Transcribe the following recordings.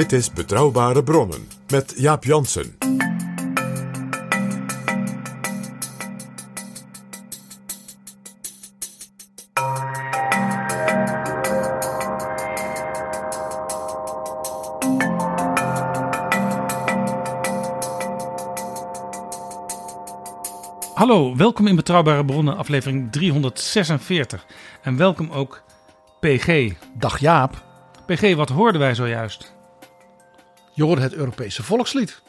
Dit is Betrouwbare Bronnen met Jaap Jansen. Hallo, welkom in Betrouwbare Bronnen, aflevering 346. En welkom ook PG. Dag Jaap, PG, wat hoorden wij zojuist? Je hoorde het Europese volkslied.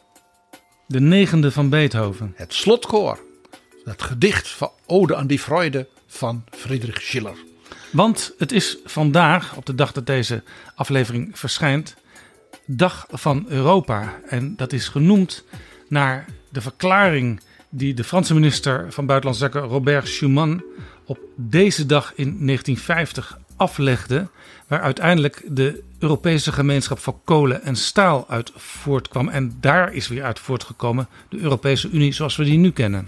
De negende van Beethoven. Het slotkoor. Het gedicht van Ode aan die Freude van Friedrich Schiller. Want het is vandaag, op de dag dat deze aflevering verschijnt, Dag van Europa. En dat is genoemd naar de verklaring die de Franse minister van Buitenlandse Zaken Robert Schuman op deze dag in 1950 aflegde. Waar uiteindelijk de Europese gemeenschap van kolen en staal uit voortkwam. En daar is weer uit voortgekomen de Europese Unie zoals we die nu kennen.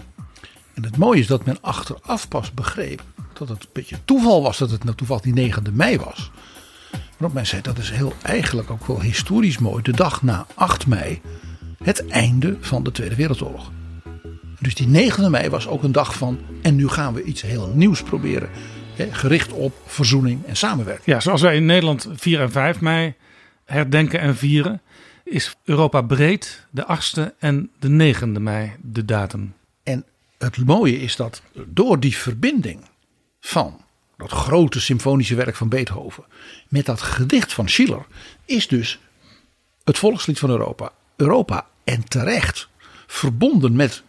En het mooie is dat men achteraf pas begreep dat het een beetje toeval was dat het nou toevallig die 9e mei was. Waarop men zei dat is heel eigenlijk ook wel historisch mooi. De dag na 8 mei, het einde van de Tweede Wereldoorlog. Dus die 9e mei was ook een dag van en nu gaan we iets heel nieuws proberen. Gericht op verzoening en samenwerking. Ja, zoals wij in Nederland 4 en 5 mei herdenken en vieren, is Europa breed de 8e en de 9e mei de datum. En het mooie is dat door die verbinding van dat grote symfonische werk van Beethoven met dat gedicht van Schiller is dus het volkslied van Europa. Europa en terecht verbonden met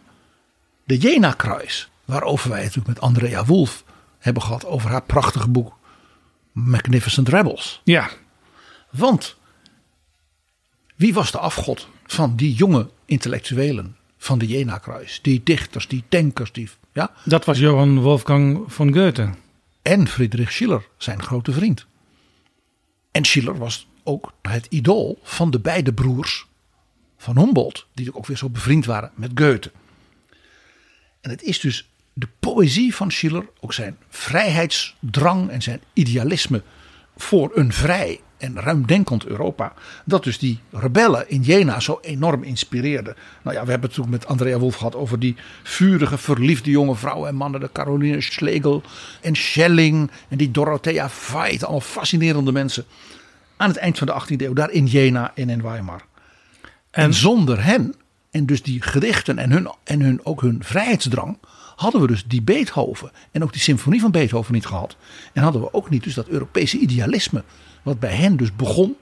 de Jena-kruis, waarover wij het natuurlijk met Andrea Wolf hebben gehad over haar prachtige boek Magnificent Rebels. Ja, Want wie was de afgod van die jonge intellectuelen van de Jena-kruis? Die dichters, die denkers, die, ja? dat was Johann Wolfgang von Goethe. en Friedrich Schiller, zijn grote vriend. En Schiller was ook het idool van de beide broers van Humboldt, die ook weer zo bevriend waren met Goethe. En het is dus de poëzie van Schiller, ook zijn vrijheidsdrang en zijn idealisme voor een vrij en ruimdenkend Europa, dat dus die rebellen in Jena zo enorm inspireerde. Nou ja, we hebben het toen met Andrea Wolf gehad over die vurige, verliefde jonge vrouwen en mannen, de Caroline Schlegel en Schelling en die Dorothea Veit, allemaal fascinerende mensen. Aan het eind van de 18e eeuw, daar in Jena en in Weimar. En, En zonder hen, en dus die gedichten en, hun, en hun, ook hun vrijheidsdrang, hadden we dus die Beethoven en ook die symfonie van Beethoven niet gehad. En hadden we ook niet dus dat Europese idealisme, wat bij hen dus begon,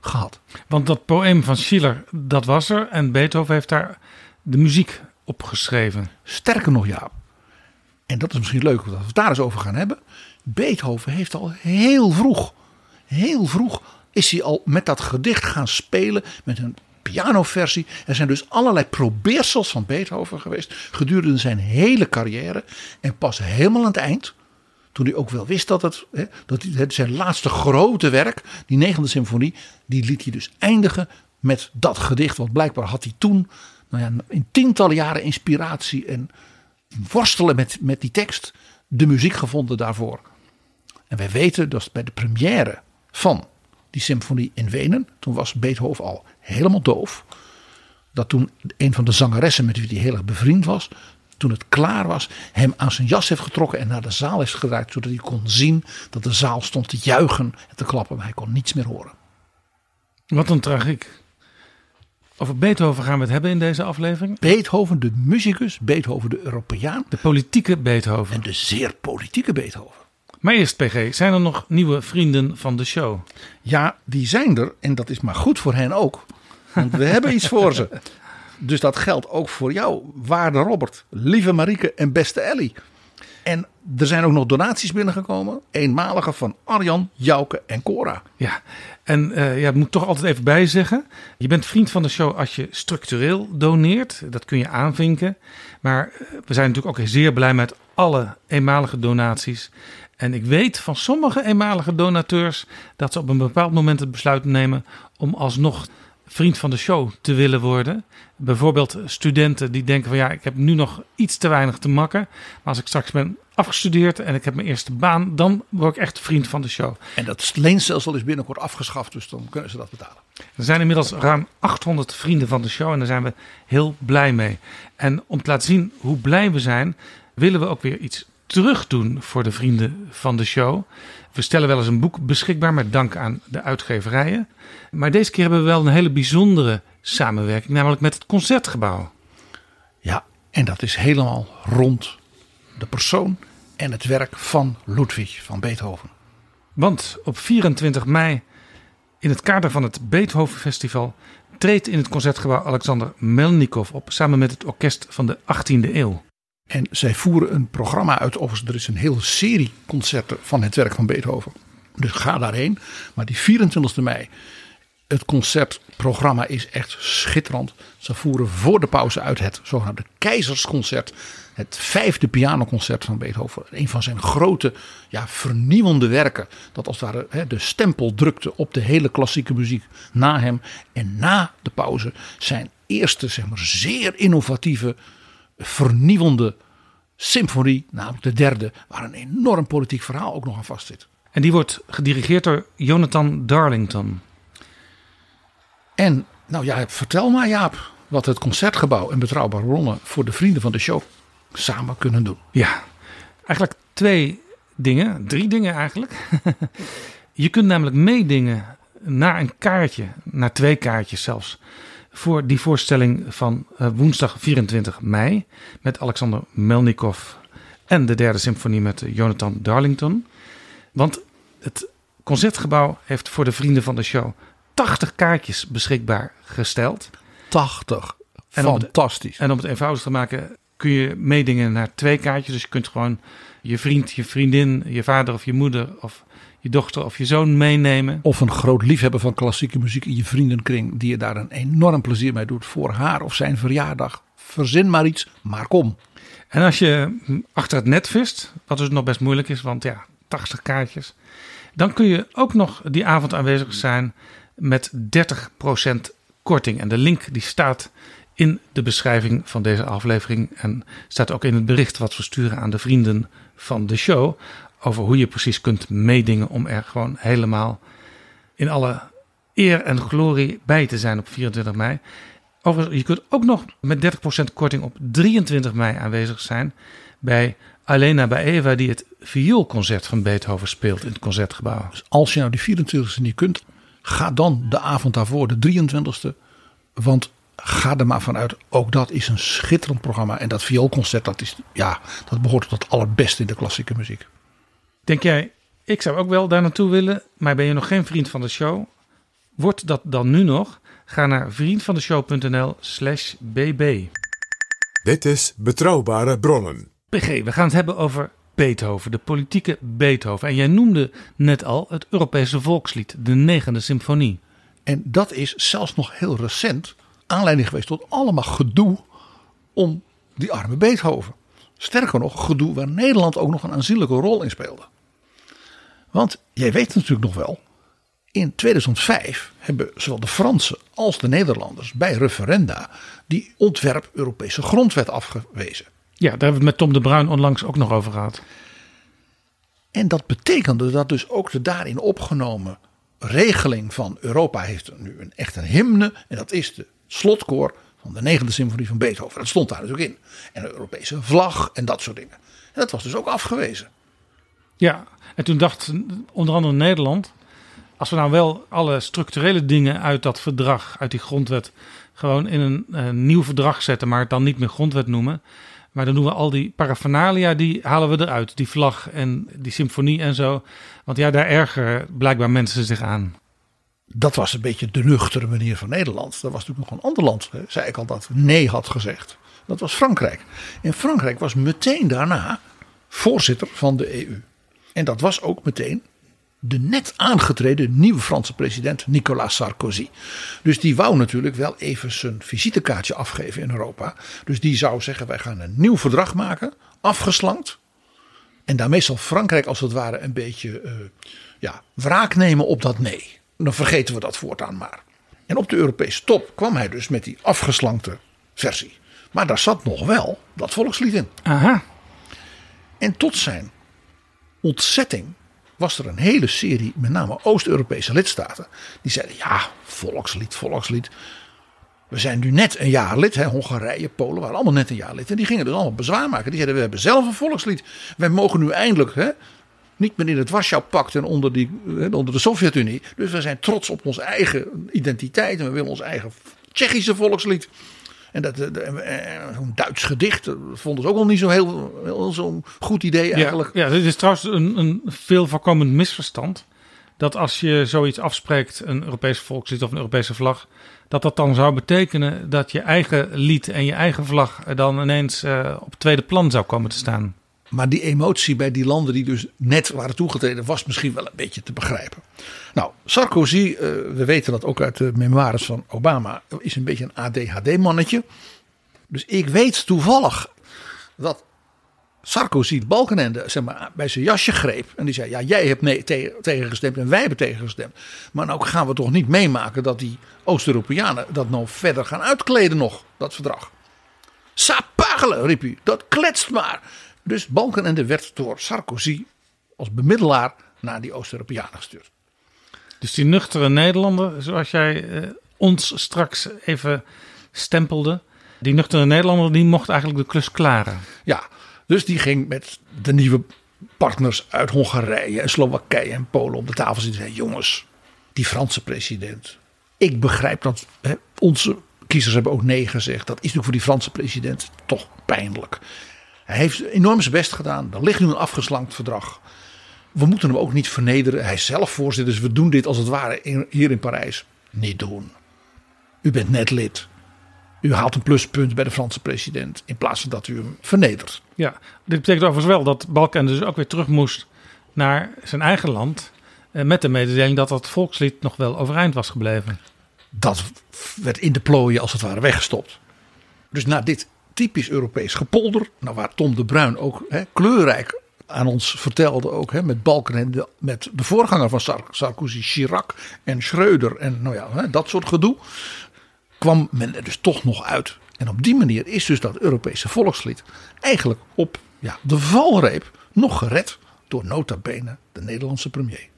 gehad. Want dat poëem van Schiller, dat was er. En Beethoven heeft daar de muziek opgeschreven. Sterker nog, ja. En dat is misschien leuk dat we het daar eens over gaan hebben. Beethoven heeft al heel vroeg, heel vroeg, is hij al met dat gedicht gaan spelen met een pianoversie. Er zijn dus allerlei probeersels van Beethoven geweest gedurende zijn hele carrière. En pas helemaal aan het eind, toen hij ook wel wist dat het, hè, dat zijn laatste grote werk, die negende symfonie, die liet hij dus eindigen met dat gedicht. Want blijkbaar had hij toen nou ja, in tientallen jaren inspiratie en worstelen met, met die tekst de muziek gevonden daarvoor. En wij weten dat bij de première van die symfonie in Wenen, toen was Beethoven al helemaal doof. Dat toen een van de zangeressen met wie hij heel erg bevriend was, toen het klaar was, hem aan zijn jas heeft getrokken en naar de zaal heeft gedraaid, zodat hij kon zien dat de zaal stond te juichen en te klappen, maar hij kon niets meer horen. Wat een tragiek. Over Beethoven gaan we het hebben in deze aflevering. Beethoven, de muzikus, Beethoven, de Europeaan De politieke Beethoven. en de zeer politieke Beethoven. Maar eerst, PG, zijn er nog nieuwe vrienden van de show? Ja, die zijn er en dat is maar goed voor hen ook. Want we hebben iets voor ze. Dus dat geldt ook voor jou, waarde Robert, lieve Marieke en beste Ellie. En er zijn ook nog donaties binnengekomen. Eenmalige van Arjan, Jouke en Cora. Ja, en eh ja, moet toch altijd even bijzeggen. Je bent vriend van de show als je structureel doneert. Dat kun je aanvinken. Maar eh, we zijn natuurlijk ook zeer blij met alle eenmalige donaties. En ik weet van sommige eenmalige donateurs dat ze op een bepaald moment het besluit nemen om alsnog vriend van de show te willen worden. Bijvoorbeeld studenten die denken van ja, ik heb nu nog iets te weinig te makken. Maar als ik straks ben afgestudeerd en ik heb mijn eerste baan, dan word ik echt vriend van de show. En dat leenstelsel is binnenkort afgeschaft, dus dan kunnen ze dat betalen. Er zijn inmiddels ruim 800 vrienden van de show en daar zijn we heel blij mee. En om te laten zien hoe blij we zijn, willen we ook weer iets terug doen voor de vrienden van de show. We stellen wel eens een boek beschikbaar met dank aan de uitgeverijen. Maar deze keer hebben we wel een hele bijzondere samenwerking, namelijk met het Concertgebouw. Ja, en dat is helemaal rond de persoon en het werk van Ludwig van Beethoven. Want op 24 mei, in het kader van het Beethoven Festival, treedt in het Concertgebouw Alexander Melnikov op, samen met het orkest van de 18e eeuw. En zij voeren een programma uit. Overigens, er is een hele serie concerten van het werk van Beethoven. Dus ga daarheen. Maar die 24 mei, het concertprogramma is echt schitterend. Ze voeren voor de pauze uit het zogenaamde Keizersconcert. Het vijfde pianoconcert van Beethoven. Een van zijn grote, ja, vernieuwende werken. Dat als het ware hè, de stempel drukte op de hele klassieke muziek na hem. En na de pauze zijn eerste, zeg maar, zeer innovatieve vernieuwende symfonie, namelijk de derde, waar een enorm politiek verhaal ook nog aan vastzit. En die wordt gedirigeerd door Jonathan Darlington. En nou ja, vertel maar Jaap, wat het Concertgebouw en Betrouwbare Bronnen voor de vrienden van de show samen kunnen doen. Ja, eigenlijk twee dingen, drie dingen eigenlijk. Je kunt namelijk meedingen naar een kaartje, naar twee kaartjes zelfs, voor die voorstelling van eh, woensdag 24 mei met Alexander Melnikov en de derde symfonie met Jonathan Darlington. Want het concertgebouw heeft voor de vrienden van de show 80 kaartjes beschikbaar gesteld. 80. En het- Fantastisch. En om het eenvoudig te maken kun je meedingen naar twee kaartjes. Dus je kunt gewoon je vriend, je vriendin, je vader of je moeder of je dochter of je zoon meenemen. Of een groot liefhebber van klassieke muziek in je vriendenkring, die je daar een enorm plezier mee doet voor haar of zijn verjaardag. Verzin maar iets, maar kom. En als je achter het net vist, wat dus nog best moeilijk is, want ja, 80 kaartjes. Dan kun je ook nog die avond aanwezig zijn met 30% korting. En de link die staat in de beschrijving van deze aflevering. En staat ook in het bericht wat we sturen aan de vrienden van de show. Over hoe je precies kunt meedingen om er gewoon helemaal in alle eer en glorie bij te zijn op 24 mei. Overigens, je kunt ook nog met 30% korting op 23 mei aanwezig zijn bij Alena Baeva, die het vioolconcert van Beethoven speelt in het concertgebouw. Dus als je nou die 24e niet kunt, ga dan de avond daarvoor, de 23e. Want ga er maar vanuit, ook dat is een schitterend programma. En dat vioolconcert, dat, is, ja, dat behoort tot het allerbeste in de klassieke muziek. Denk jij, ik zou ook wel daar naartoe willen, maar ben je nog geen vriend van de show? Word dat dan nu nog? Ga naar vriendvandeshow.nl slash bb. Dit is Betrouwbare Bronnen. PG, we gaan het hebben over Beethoven, de politieke Beethoven. En jij noemde net al het Europese volkslied, de negende symfonie. En dat is zelfs nog heel recent aanleiding geweest tot allemaal gedoe om die arme Beethoven. Sterker nog, gedoe waar Nederland ook nog een aanzienlijke rol in speelde. Want jij weet natuurlijk nog wel, in 2005 hebben zowel de Fransen als de Nederlanders bij referenda die ontwerp Europese grondwet afgewezen. Ja, daar hebben we het met Tom de Bruin onlangs ook nog over gehad. En dat betekende dat dus ook de daarin opgenomen regeling van Europa heeft nu een, echt een hymne. En dat is de slotkoor van de negende symfonie van Beethoven. Dat stond daar natuurlijk in. En een Europese vlag en dat soort dingen. En dat was dus ook afgewezen. Ja, en toen dacht onder andere Nederland... als we nou wel alle structurele dingen uit dat verdrag, uit die grondwet... gewoon in een, een nieuw verdrag zetten, maar het dan niet meer grondwet noemen... Maar dan doen we al die paraphernalia, die halen we eruit. Die vlag en die symfonie en zo. Want ja, daar ergeren blijkbaar mensen zich aan. Dat was een beetje de nuchtere manier van Nederland. Dat was natuurlijk nog een ander land, zei ik al, dat nee had gezegd. Dat was Frankrijk. En Frankrijk was meteen daarna voorzitter van de EU. En dat was ook meteen de net aangetreden nieuwe Franse president Nicolas Sarkozy. Dus die wou natuurlijk wel even zijn visitekaartje afgeven in Europa. Dus die zou zeggen: wij gaan een nieuw verdrag maken, afgeslankt. En daarmee zal Frankrijk als het ware een beetje uh, ja, wraak nemen op dat nee. Dan vergeten we dat voortaan maar. En op de Europese top kwam hij dus met die afgeslankte versie. Maar daar zat nog wel dat volkslied in. Aha. En tot zijn ontzetting was er een hele serie, met name Oost-Europese lidstaten, die zeiden: ja, volkslied, volkslied. We zijn nu net een jaar lid. Hè, Hongarije, Polen waren allemaal net een jaar lid. En die gingen dus allemaal bezwaar maken. Die zeiden: we hebben zelf een volkslied. Wij mogen nu eindelijk hè, niet meer in het Warschau-pact en onder, die, onder de Sovjet-Unie. Dus we zijn trots op onze eigen identiteit. En we willen ons eigen Tsjechische volkslied. En dat, zo'n Duits gedicht vonden ze ook al niet zo heel, heel zo'n goed idee eigenlijk. Ja, ja, dit is trouwens een, een veel voorkomend misverstand. Dat als je zoiets afspreekt, een Europese volkslied of een Europese vlag, dat dat dan zou betekenen dat je eigen lied en je eigen vlag dan ineens uh, op tweede plan zou komen te staan. Maar die emotie bij die landen die dus net waren toegetreden was misschien wel een beetje te begrijpen. Nou, Sarkozy, uh, we weten dat ook uit de memoires van Obama, is een beetje een ADHD-mannetje. Dus ik weet toevallig dat Sarkozy Balkenende zeg maar, bij zijn jasje greep. En die zei, ja jij hebt nee, te, tegengestemd en wij hebben tegengestemd. Maar nou gaan we toch niet meemaken dat die Oost-Europeanen dat nou verder gaan uitkleden nog, dat verdrag. Sapagelen, riep u, dat kletst maar. Dus Balkenende werd door Sarkozy als bemiddelaar naar die Oost-Europeanen gestuurd. Dus die nuchtere Nederlander, zoals jij eh, ons straks even stempelde. Die nuchtere Nederlander die mocht eigenlijk de klus klaren. Ja, dus die ging met de nieuwe partners uit Hongarije en Slowakije en Polen op de tafel zitten en zei: Jongens, die Franse president. Ik begrijp dat hè, onze kiezers hebben ook nee gezegd. Dat is natuurlijk voor die Franse president toch pijnlijk. Hij heeft enorm zijn best gedaan. Er ligt nu een afgeslankt verdrag. We moeten hem ook niet vernederen. Hij is zelf voorzitter, dus we doen dit als het ware hier in Parijs. Niet doen. U bent net lid. U haalt een pluspunt bij de Franse president in plaats van dat u hem vernedert. Ja, dit betekent overigens wel dat Balkan dus ook weer terug moest naar zijn eigen land. Eh, met de mededeling dat dat volkslied nog wel overeind was gebleven. Dat werd in de plooien als het ware weggestopt. Dus na dit typisch Europees gepolder. Nou, waar Tom de Bruin ook hè, kleurrijk aan ons vertelde, ook hè, met Balken en de, met de voorganger van Sarkozy, Chirac en Schreuder en nou ja, hè, dat soort gedoe. Kwam men er dus toch nog uit. En op die manier is dus dat Europese volkslied eigenlijk op ja, de valreep nog gered door nota bene de Nederlandse premier.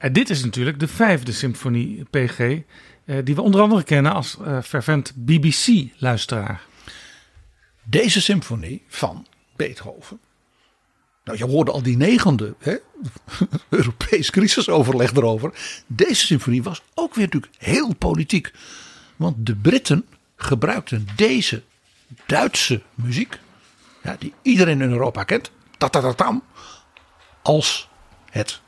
En dit is natuurlijk de vijfde symfonie PG, eh, die we onder andere kennen als uh, fervent BBC-luisteraar. Deze symfonie van Beethoven. Nou, je hoorde al die negende hè? Europees crisisoverleg erover. Deze symfonie was ook weer natuurlijk heel politiek. Want de Britten gebruikten deze Duitse muziek, ja, die iedereen in Europa kent, tatatatam, als het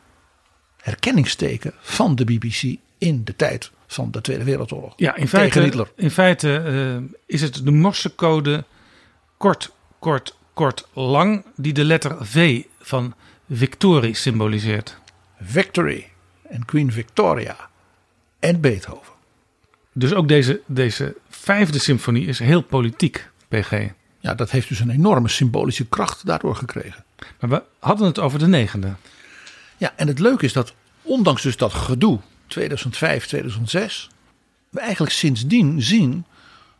herkenningsteken van de BBC in de tijd van de Tweede Wereldoorlog. Ja, in feite, in feite eh, is het de Morsecode kort, kort, kort, lang die de letter V van victorie symboliseert. Victory en Queen Victoria en Beethoven. Dus ook deze, deze vijfde symfonie is heel politiek, PG. Ja, dat heeft dus een enorme symbolische kracht daardoor gekregen. Maar we hadden het over de negende. Ja, en het leuke is dat ondanks dus dat gedoe 2005, 2006, we eigenlijk sindsdien zien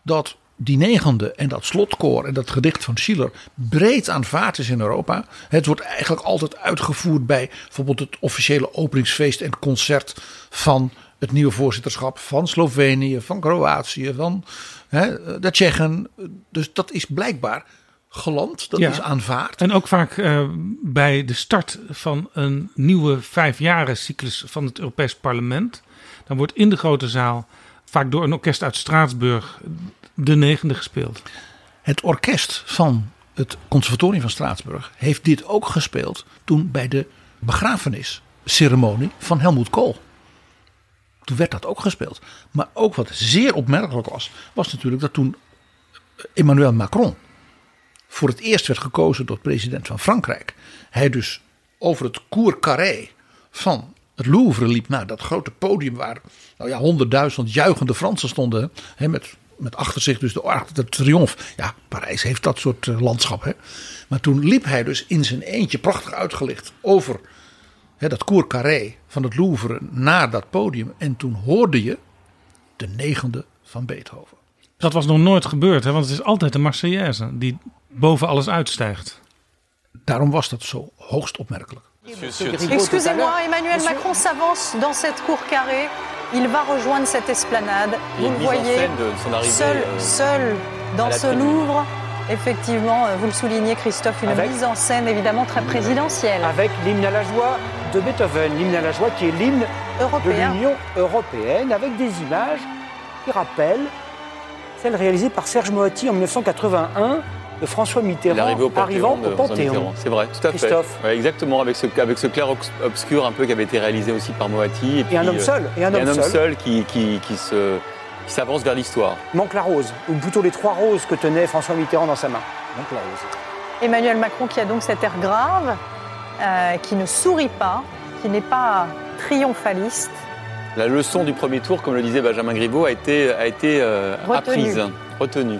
dat die negende en dat slotkoor en dat gedicht van Schiller breed aanvaard is in Europa. Het wordt eigenlijk altijd uitgevoerd bij bijvoorbeeld het officiële openingsfeest en concert van het nieuwe voorzitterschap van Slovenië, van Kroatië, van hè, de Tsjechen. Dus dat is blijkbaar geland, dat Ja. is aanvaard. En ook vaak eh, bij de start van een nieuwe vijfjaren cyclus van het Europees Parlement. Dan wordt in de grote zaal, vaak door een orkest uit Straatsburg, de negende gespeeld. Het orkest van het Conservatorium van Straatsburg heeft dit ook gespeeld toen bij de begrafenisceremonie van Helmoet Kool. Toen werd dat ook gespeeld. Maar ook wat zeer opmerkelijk was, was natuurlijk dat toen Emmanuel Macron voor het eerst werd gekozen door president van Frankrijk. Hij dus over het cour carré van het Louvre liep naar dat grote podium waar nou ja, honderdduizend juichende Fransen stonden. Hè, met, met achter zich dus de de Triomphe. Ja, Parijs heeft dat soort eh, landschap. Hè. Maar toen liep hij dus in zijn eentje prachtig uitgelicht over hè, dat cour carré van het Louvre naar dat podium. En toen hoorde je de negende van Beethoven. Dat was nog nooit gebeurd, hè? want het is altijd de Marseillaise die boven alles uitstijgt. Daarom was dat zo hoogst opmerkelijk. Excusez-moi, Emmanuel Macron s'avance dans cette cour carrée. Il va rejoindre cette esplanade. Vous le voyez, seul, euh, seul dans ce. Louvre. Effectivement, euh, vous le soulignez, Christophe, une Avec- mise en scène évidemment très présidentielle, avec l'hymne à la joie de Beethoven, l'hymne à la joie qui est l'hymne de européenne. l'Union européenne, avec des images qui rappellent celles réalisées par Serge Moati en 1981 de François Mitterrand L'arrivée au Panthéon. arrivant au Panthéon. C'est vrai, tout à fait. Christophe. Ouais, exactement, avec ce, avec ce clair obscur un peu qui avait été réalisé aussi par Moati. Et, Et un homme euh, seul, et un et homme seul. seul qui, qui, qui se, qui s'avance vers l'histoire. Manque la rose, ou plutôt les trois roses que tenait François Mitterrand dans sa main. Manque la rose. Emmanuel Macron qui a donc cet air grave, euh, qui ne sourit pas, qui n'est pas triomphaliste. La leçon du premier tour, comme le disait Benjamin Griveaux, a été, a été euh, Retenue. apprise, retenue.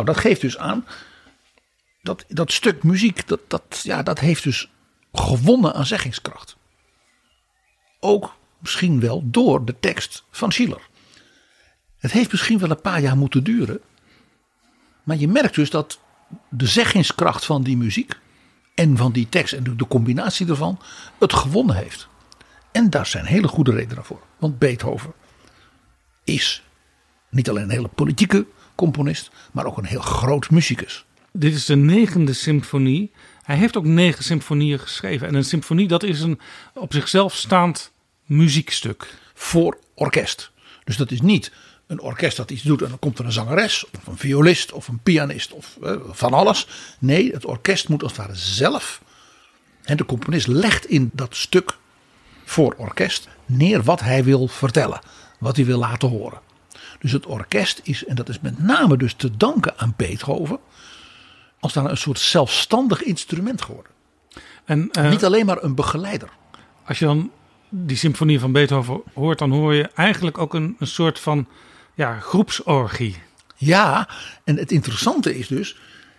Nou, dat geeft dus aan dat dat stuk muziek, dat, dat, ja, dat heeft dus gewonnen aan zeggingskracht. Ook misschien wel door de tekst van Schiller. Het heeft misschien wel een paar jaar moeten duren. Maar je merkt dus dat de zeggingskracht van die muziek en van die tekst en de, combinatie ervan het gewonnen heeft. En daar zijn hele goede redenen voor. Want Beethoven is niet alleen een hele politieke componist, maar ook een heel groot muzikus. Dit is de negende symfonie. Hij heeft ook negen symfonieën geschreven. En een symfonie, dat is een op zichzelf staand muziekstuk. Voor orkest. Dus dat is niet een orkest dat iets doet en dan komt er een zangeres, of een violist, of een pianist, of eh, van alles. Nee, het orkest moet als het ware zelf. En de componist legt in dat stuk voor orkest neer wat hij wil vertellen, wat hij wil laten horen. Dus het orkest is, en dat is met name dus te danken aan Beethoven, als daar een soort zelfstandig instrument geworden. En eh, Niet alleen maar een begeleider. als je dan die symfonie van Beethoven hoort, dan hoor je eigenlijk ook een, een soort van ja, groepsorgie. Ja, en het interessante is dus,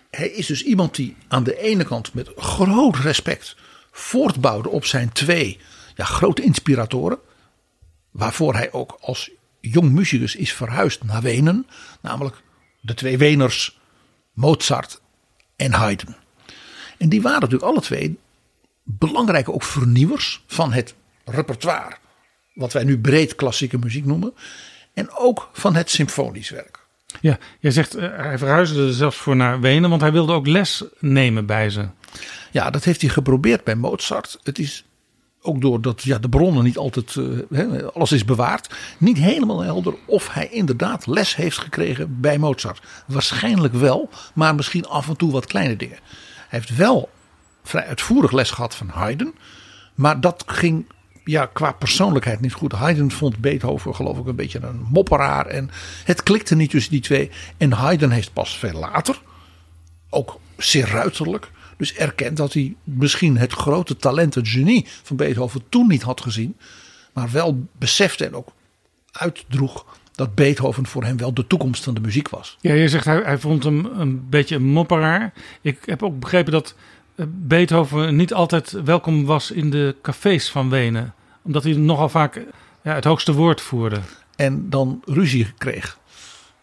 hij is dus iemand die aan de ene kant met groot respect voortbouwde op zijn twee ja, grote inspiratoren, waarvoor hij ook als jong muzikus is verhuisd naar Wenen, namelijk de twee Weners Mozart en Haydn. En die waren natuurlijk alle twee belangrijke ook vernieuwers van het repertoire wat wij nu breed klassieke muziek noemen. En ook van het symfonisch werk. Ja, jij zegt uh, hij verhuisde er zelfs voor naar Wenen, want hij wilde ook les nemen bij ze. Ja, dat heeft hij geprobeerd bij Mozart. Het is ook doordat ja, de bronnen niet altijd, uh, alles is bewaard, niet helemaal helder of hij inderdaad les heeft gekregen bij Mozart. Waarschijnlijk wel, maar misschien af en toe wat kleine dingen. Hij heeft wel vrij uitvoerig les gehad van Haydn, maar dat ging ja, qua persoonlijkheid niet goed. Haydn vond Beethoven geloof ik een beetje een mopperaar en het klikte niet tussen die twee. En Haydn heeft pas veel later, ook zeer ruiterlijk, dus erkend dat hij misschien het grote talent, het genie van Beethoven toen niet had gezien. Maar wel besefte en ook uitdroeg dat Beethoven voor hem wel de toekomst van de muziek was. Ja, je zegt hij, hij vond hem een beetje een mopperaar. Ik heb ook begrepen dat eh, Beethoven niet altijd welkom was in de cafés van Wenen. Omdat hij nogal vaak ja, het hoogste woord voerde. En dan ruzie kreeg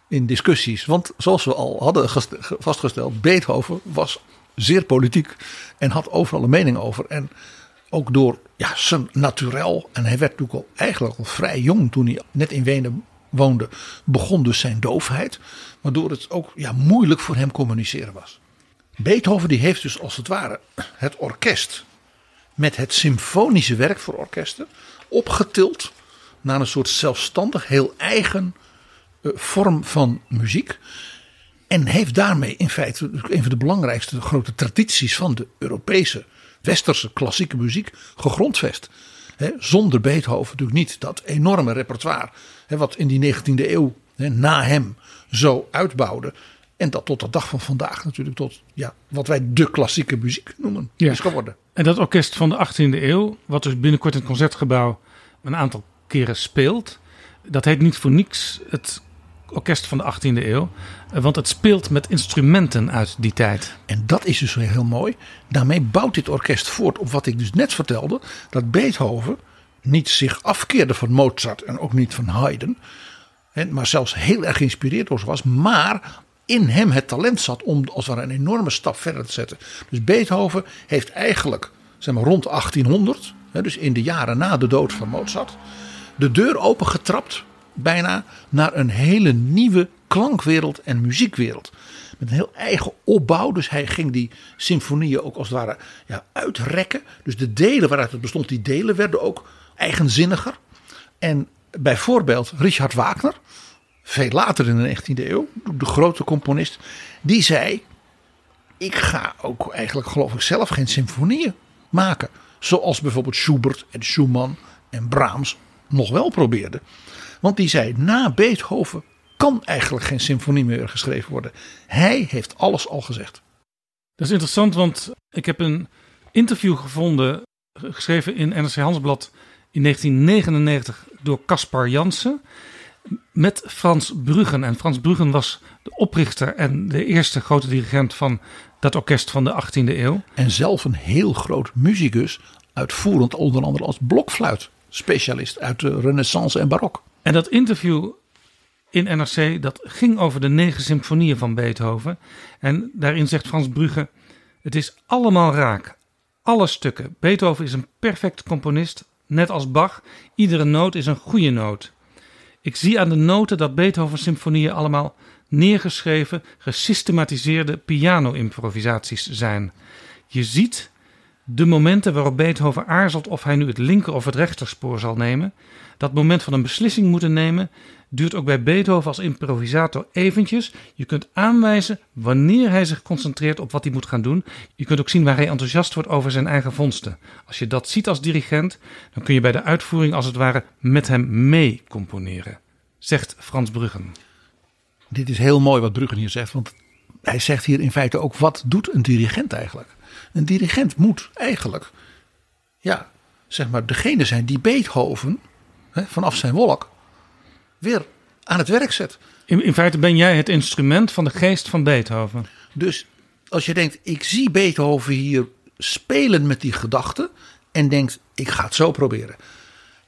in discussies. Want zoals we al hadden vastgesteld, Beethoven was zeer politiek en had overal een mening over. En ook door ja, zijn naturel, en hij werd natuurlijk al eigenlijk al vrij jong toen hij net in Wenen woonde, begon dus zijn doofheid. Waardoor het ook ja, moeilijk voor hem communiceren was. Beethoven die heeft dus als het ware het orkest met het symfonische werk voor orkesten opgetild naar een soort zelfstandig, heel eigen uh, vorm van muziek. En heeft daarmee in feite een van de belangrijkste grote tradities van de Europese, westerse klassieke muziek gegrondvest. He, zonder Beethoven natuurlijk niet dat enorme repertoire. He, wat in die 19e eeuw he, na hem zo uitbouwde. En dat tot de dag van vandaag natuurlijk tot ja, wat wij de klassieke muziek noemen ja. is geworden. En dat orkest van de 18e eeuw, wat dus binnenkort in het concertgebouw een aantal keren speelt. Dat heet niet voor niks het orkest van de 18e eeuw. Eh, want het speelt met instrumenten uit die tijd. En dat is dus heel mooi. Daarmee bouwt dit orkest voort op wat ik dus net vertelde. Dat Beethoven niet zich afkeerde van Mozart en ook niet van Haydn. Maar zelfs heel erg geïnspireerd door was. Maar in hem het talent zat om als het ware een enorme stap verder te zetten. Dus Beethoven heeft eigenlijk zeg maar, rond 1800, dus in de jaren na de dood van Mozart, de deur opengetrapt bijna naar een hele nieuwe klankwereld en muziekwereld. Met een heel eigen opbouw. Dus hij ging die symfonieën ook als het ware ja, uitrekken. Dus de delen waaruit het bestond, die delen werden ook eigenzinniger. En bijvoorbeeld Richard Wagner, veel later in de 19e eeuw, de grote componist, die zei: Ik ga ook eigenlijk, geloof ik, zelf geen symfonieën maken. Zoals bijvoorbeeld Schubert en Schumann en Brahms nog wel probeerden. Want die zei: Na Beethoven kan eigenlijk geen symfonie meer geschreven worden. Hij heeft alles al gezegd. Dat is interessant, want ik heb een interview gevonden, geschreven in NRC Handelsblad in 1999 door Caspar Jansen met Frans Bruggen. En Frans Bruggen was de oprichter en de eerste grote dirigent van dat orkest van de 18e eeuw. En zelf een heel groot muzikus, uitvoerend onder andere als blokfluit specialist uit de Renaissance en Barok. En dat interview in NRC, dat ging over de negen symfonieën van Beethoven. En daarin zegt Frans Brugge, het is allemaal raak. Alle stukken. Beethoven is een perfect componist, net als Bach. Iedere noot is een goede noot. Ik zie aan de noten dat Beethoven symfonieën allemaal neergeschreven, gesystematiseerde piano-improvisaties zijn. Je ziet de momenten waarop Beethoven aarzelt of hij nu het linker of het rechterspoor zal nemen. Dat moment van een beslissing moeten nemen duurt ook bij Beethoven als improvisator eventjes. Je kunt aanwijzen wanneer hij zich concentreert op wat hij moet gaan doen. Je kunt ook zien waar hij enthousiast wordt over zijn eigen vondsten. Als je dat ziet als dirigent, dan kun je bij de uitvoering als het ware met hem mee componeren, zegt Frans Bruggen. Dit is heel mooi wat Bruggen hier zegt, want hij zegt hier in feite ook wat doet een dirigent eigenlijk? Een dirigent moet eigenlijk, ja, zeg maar, degene zijn die Beethoven hè, vanaf zijn wolk weer aan het werk zet. In, in feite ben jij het instrument van de geest van Beethoven. Dus als je denkt, ik zie Beethoven hier spelen met die gedachten en denkt, ik ga het zo proberen.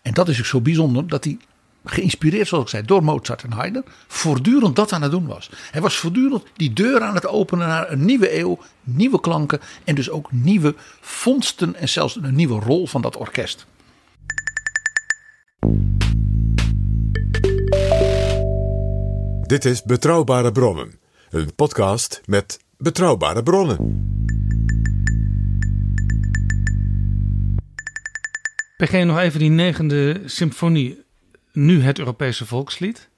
En dat is ook zo bijzonder dat hij geïnspireerd zoals ik zei door Mozart en Haydn, voortdurend dat aan het doen was. Hij was voortdurend die deur aan het openen naar een nieuwe eeuw, nieuwe klanken en dus ook nieuwe vondsten en zelfs een nieuwe rol van dat orkest. Dit is Betrouwbare Bronnen, een podcast met betrouwbare bronnen. PG, nog even die negende symfonie nu het Europese volkslied.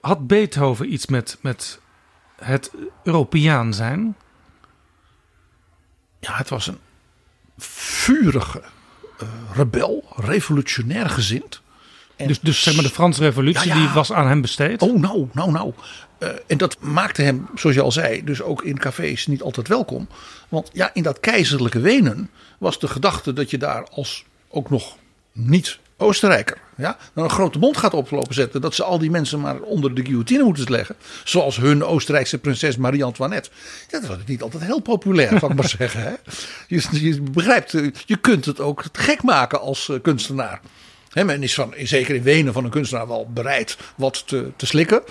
Had Beethoven iets met, met het Europeaan zijn? Ja, het was een vurige uh, rebel, revolutionair gezind. En dus, dus zeg maar de Franse revolutie die was aan hem besteed? Oh, nou, nou, nou. Uh, en dat maakte hem, zoals je al zei, dus ook in cafés niet altijd welkom. Want ja, in dat keizerlijke Wenen was de gedachte dat je daar als ook nog niet Oostenrijker. Ja, dan een grote mond gaat oplopen zetten. Dat ze al die mensen maar onder de guillotine moeten leggen. Zoals hun Oostenrijkse prinses Marie-Antoinette. Dat was niet altijd heel populair, zal ik maar zeggen. Hè? Je, je, begrijpt, eh, je kunt het ook gek maken als uh, kunstenaar. He, men is van, zeker in Wenen van een kunstenaar wel bereid wat te, te slikken.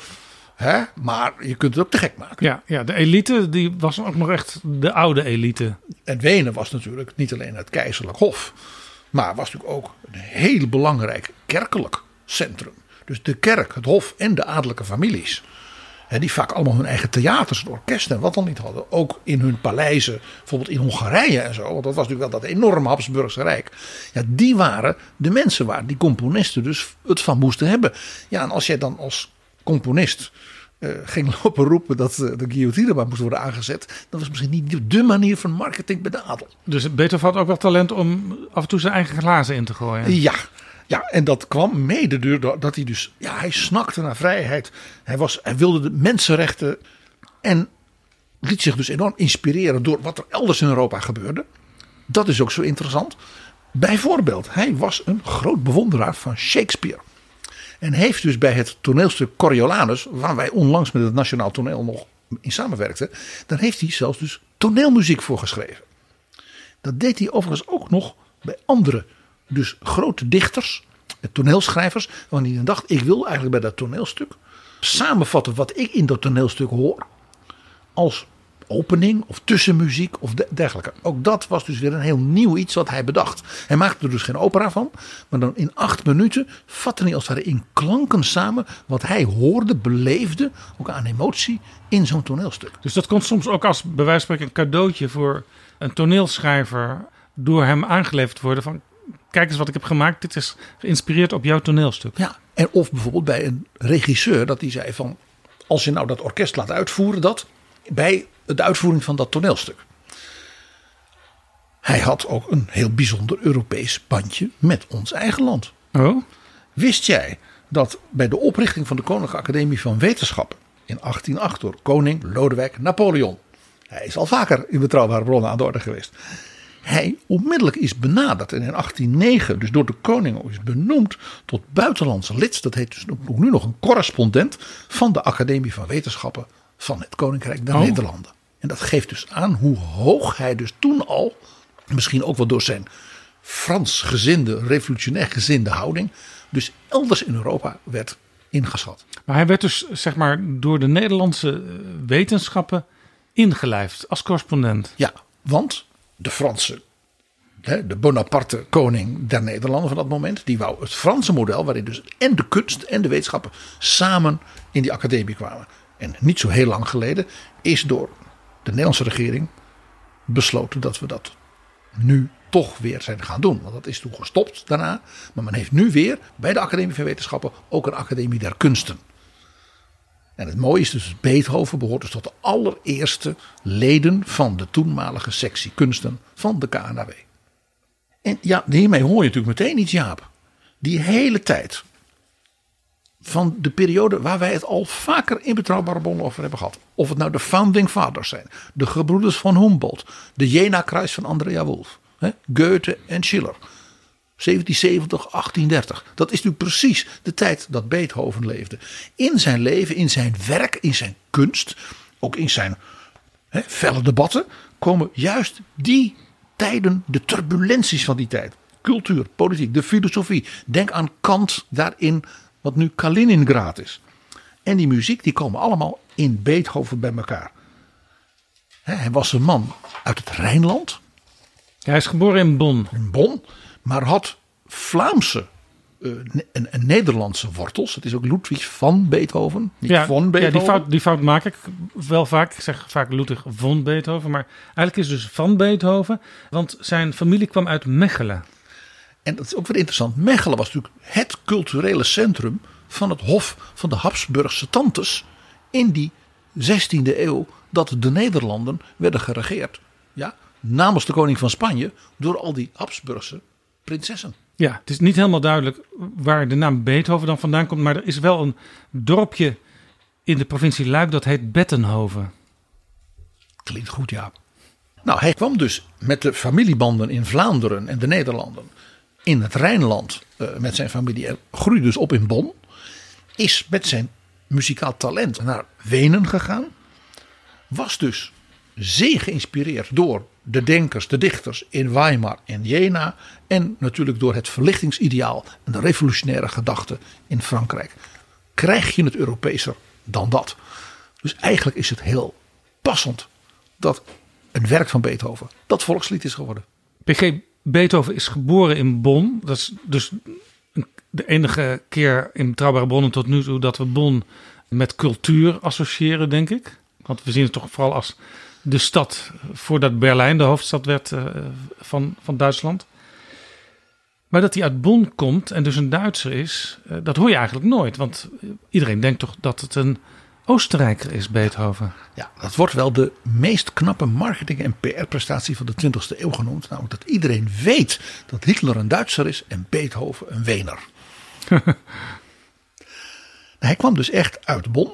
Hè? Maar je kunt het ook te gek maken. Ja, ja, de elite die was ook nog echt de oude elite. En Wenen was natuurlijk niet alleen het keizerlijk hof. Maar was natuurlijk ook een heel belangrijk kerkelijk centrum. Dus de kerk, het hof en de adellijke families. Die vaak allemaal hun eigen theaters en orkesten en wat dan niet hadden. Ook in hun paleizen, bijvoorbeeld in Hongarije en zo. Want dat was natuurlijk wel dat enorme Habsburgse Rijk. Ja, die waren de mensen waar die componisten dus het van moesten hebben. Ja, en als jij dan als componist uh, ging lopen roepen dat uh, de guillotine maar moest worden aangezet. Dat was misschien niet de manier van marketing bij de adel. Dus Beethoven had ook wel talent om af en toe zijn eigen glazen in te gooien. Ja, ja, en dat kwam mede doordat hij dus, ja, hij snakte naar vrijheid. Hij, was, hij wilde de mensenrechten en liet zich dus enorm inspireren door wat er elders in Europa gebeurde. Dat is ook zo interessant. Bijvoorbeeld, hij was een groot bewonderaar van Shakespeare. En heeft dus bij het toneelstuk Coriolanus, waar wij onlangs met het Nationaal Toneel nog in samenwerkten, dan heeft hij zelfs dus toneelmuziek voor geschreven. Dat deed hij overigens ook nog bij andere, dus grote dichters, toneelschrijvers, wanneer hij dacht, ik wil eigenlijk bij dat toneelstuk samenvatten wat ik in dat toneelstuk hoor, als opening of tussenmuziek of dergelijke. Ook dat was dus weer een heel nieuw iets wat hij bedacht. Hij maakte er dus geen opera van, maar dan in acht minuten vatte hij als het ware in klanken samen wat hij hoorde, beleefde, ook aan emotie in zo'n toneelstuk. Dus dat kon soms ook als bij wijze van spreken een cadeautje voor een toneelschrijver door hem aangeleverd worden van kijk eens wat ik heb gemaakt, dit is geïnspireerd op jouw toneelstuk. Ja, en of bijvoorbeeld bij een regisseur dat hij zei van als je nou dat orkest laat uitvoeren dat bij de uitvoering van dat toneelstuk. Hij had ook een heel bijzonder Europees bandje met ons eigen land. Oh? Wist jij dat bij de oprichting van de Koninklijke Academie van Wetenschappen in 1808 door koning Lodewijk Napoleon. Hij is al vaker in betrouwbare bronnen aan de orde geweest. Hij onmiddellijk is benaderd en in 1809 dus door de koning is benoemd tot buitenlandse lid. Dat heet dus nu nog een correspondent van de Academie van Wetenschappen van het Koninkrijk der oh. Nederlanden. En dat geeft dus aan hoe hoog hij dus toen al, misschien ook wel door zijn Frans gezinde, revolutionair gezinde houding, dus elders in Europa werd ingeschat. Maar hij werd dus zeg maar door de Nederlandse eh, wetenschappen ingelijfd als correspondent. Ja, want de Franse, de Bonaparte koning der Nederlanden van dat moment, die wou het Franse model, waarin dus en de kunst en de wetenschappen samen in die academie kwamen. En niet zo heel lang geleden is door de Nederlandse regering besloten dat we dat nu toch weer zijn gaan doen. Want dat is toen gestopt daarna. Maar men heeft nu weer bij de Academie van Wetenschappen ook een Academie der Kunsten. En het mooie is dus, Beethoven behoort dus tot de allereerste leden van de toenmalige sectie kunsten van de KNAW. En ja, hiermee hoor je natuurlijk meteen iets, Jaap. Die hele tijd van de periode waar wij het al vaker in betrouwbare bronnen over hebben gehad. Of het nou de Founding Fathers zijn, de gebroeders van Humboldt, de Jena-kruis van Andrea Wolf, hè, Goethe en Schiller. 1770, 1830. Dat is nu precies de tijd dat Beethoven leefde. In zijn leven, in zijn werk, in zijn kunst, ook in zijn hè, felle debatten, komen juist die tijden, de turbulenties van die tijd. Cultuur, politiek, de filosofie. Denk aan Kant daarin wat nu Kaliningrad is. En die muziek die komen allemaal in Beethoven bij elkaar. Hij was een man uit het Rijnland. Hij is geboren in Bonn. In Bonn, maar had Vlaamse eh, een Nederlandse wortels. Het is ook Ludwig van Beethoven, niet Ja, von ja Beethoven. die, fout, die fout maak ik wel vaak. Ik zeg vaak Ludwig von Beethoven. Maar eigenlijk is het dus van Beethoven. Want zijn familie kwam uit Mechelen. En dat is ook weer interessant. Mechelen was natuurlijk het culturele centrum van het hof van de Habsburgse tantes in die 16e eeuw dat de Nederlanden werden geregeerd. Ja, namens de koning van Spanje door al die Habsburgse prinsessen. Ja, het is niet helemaal duidelijk waar de naam Beethoven dan vandaan komt. Maar er is wel een dorpje in de provincie Luik dat heet Bettenhoven. Klinkt goed, ja. Nou, hij kwam dus met de familiebanden in Vlaanderen en de Nederlanden in het Rijnland eh, met zijn familie en groeide dus op in Bonn. Is met zijn muzikaal talent naar Wenen gegaan. Was dus zeer geïnspireerd door de denkers, de dichters in Weimar en Jena. En natuurlijk door het verlichtingsideaal en de revolutionaire gedachte in Frankrijk. Krijg je het Europeeser dan dat? Dus eigenlijk is het heel passend dat een werk van Beethoven dat volkslied is geworden. P.G. Beethoven is geboren in Bonn. Dat is dus de enige keer in betrouwbare bronnen tot nu toe dat we Bonn met cultuur associëren, denk ik. Want we zien het toch vooral als de stad voordat Berlijn de hoofdstad werd eh, van, van Duitsland. Maar dat hij uit Bonn komt en dus een Duitser is, eh, dat hoor je eigenlijk nooit. Want iedereen denkt toch dat het een Oostenrijker is, Beethoven. Ja, dat wordt wel de meest knappe marketing- en PR-prestatie van de 20e eeuw genoemd. Namelijk dat iedereen weet dat Hitler een Duitser is en Beethoven een Wener. Hij kwam dus echt uit Bonn.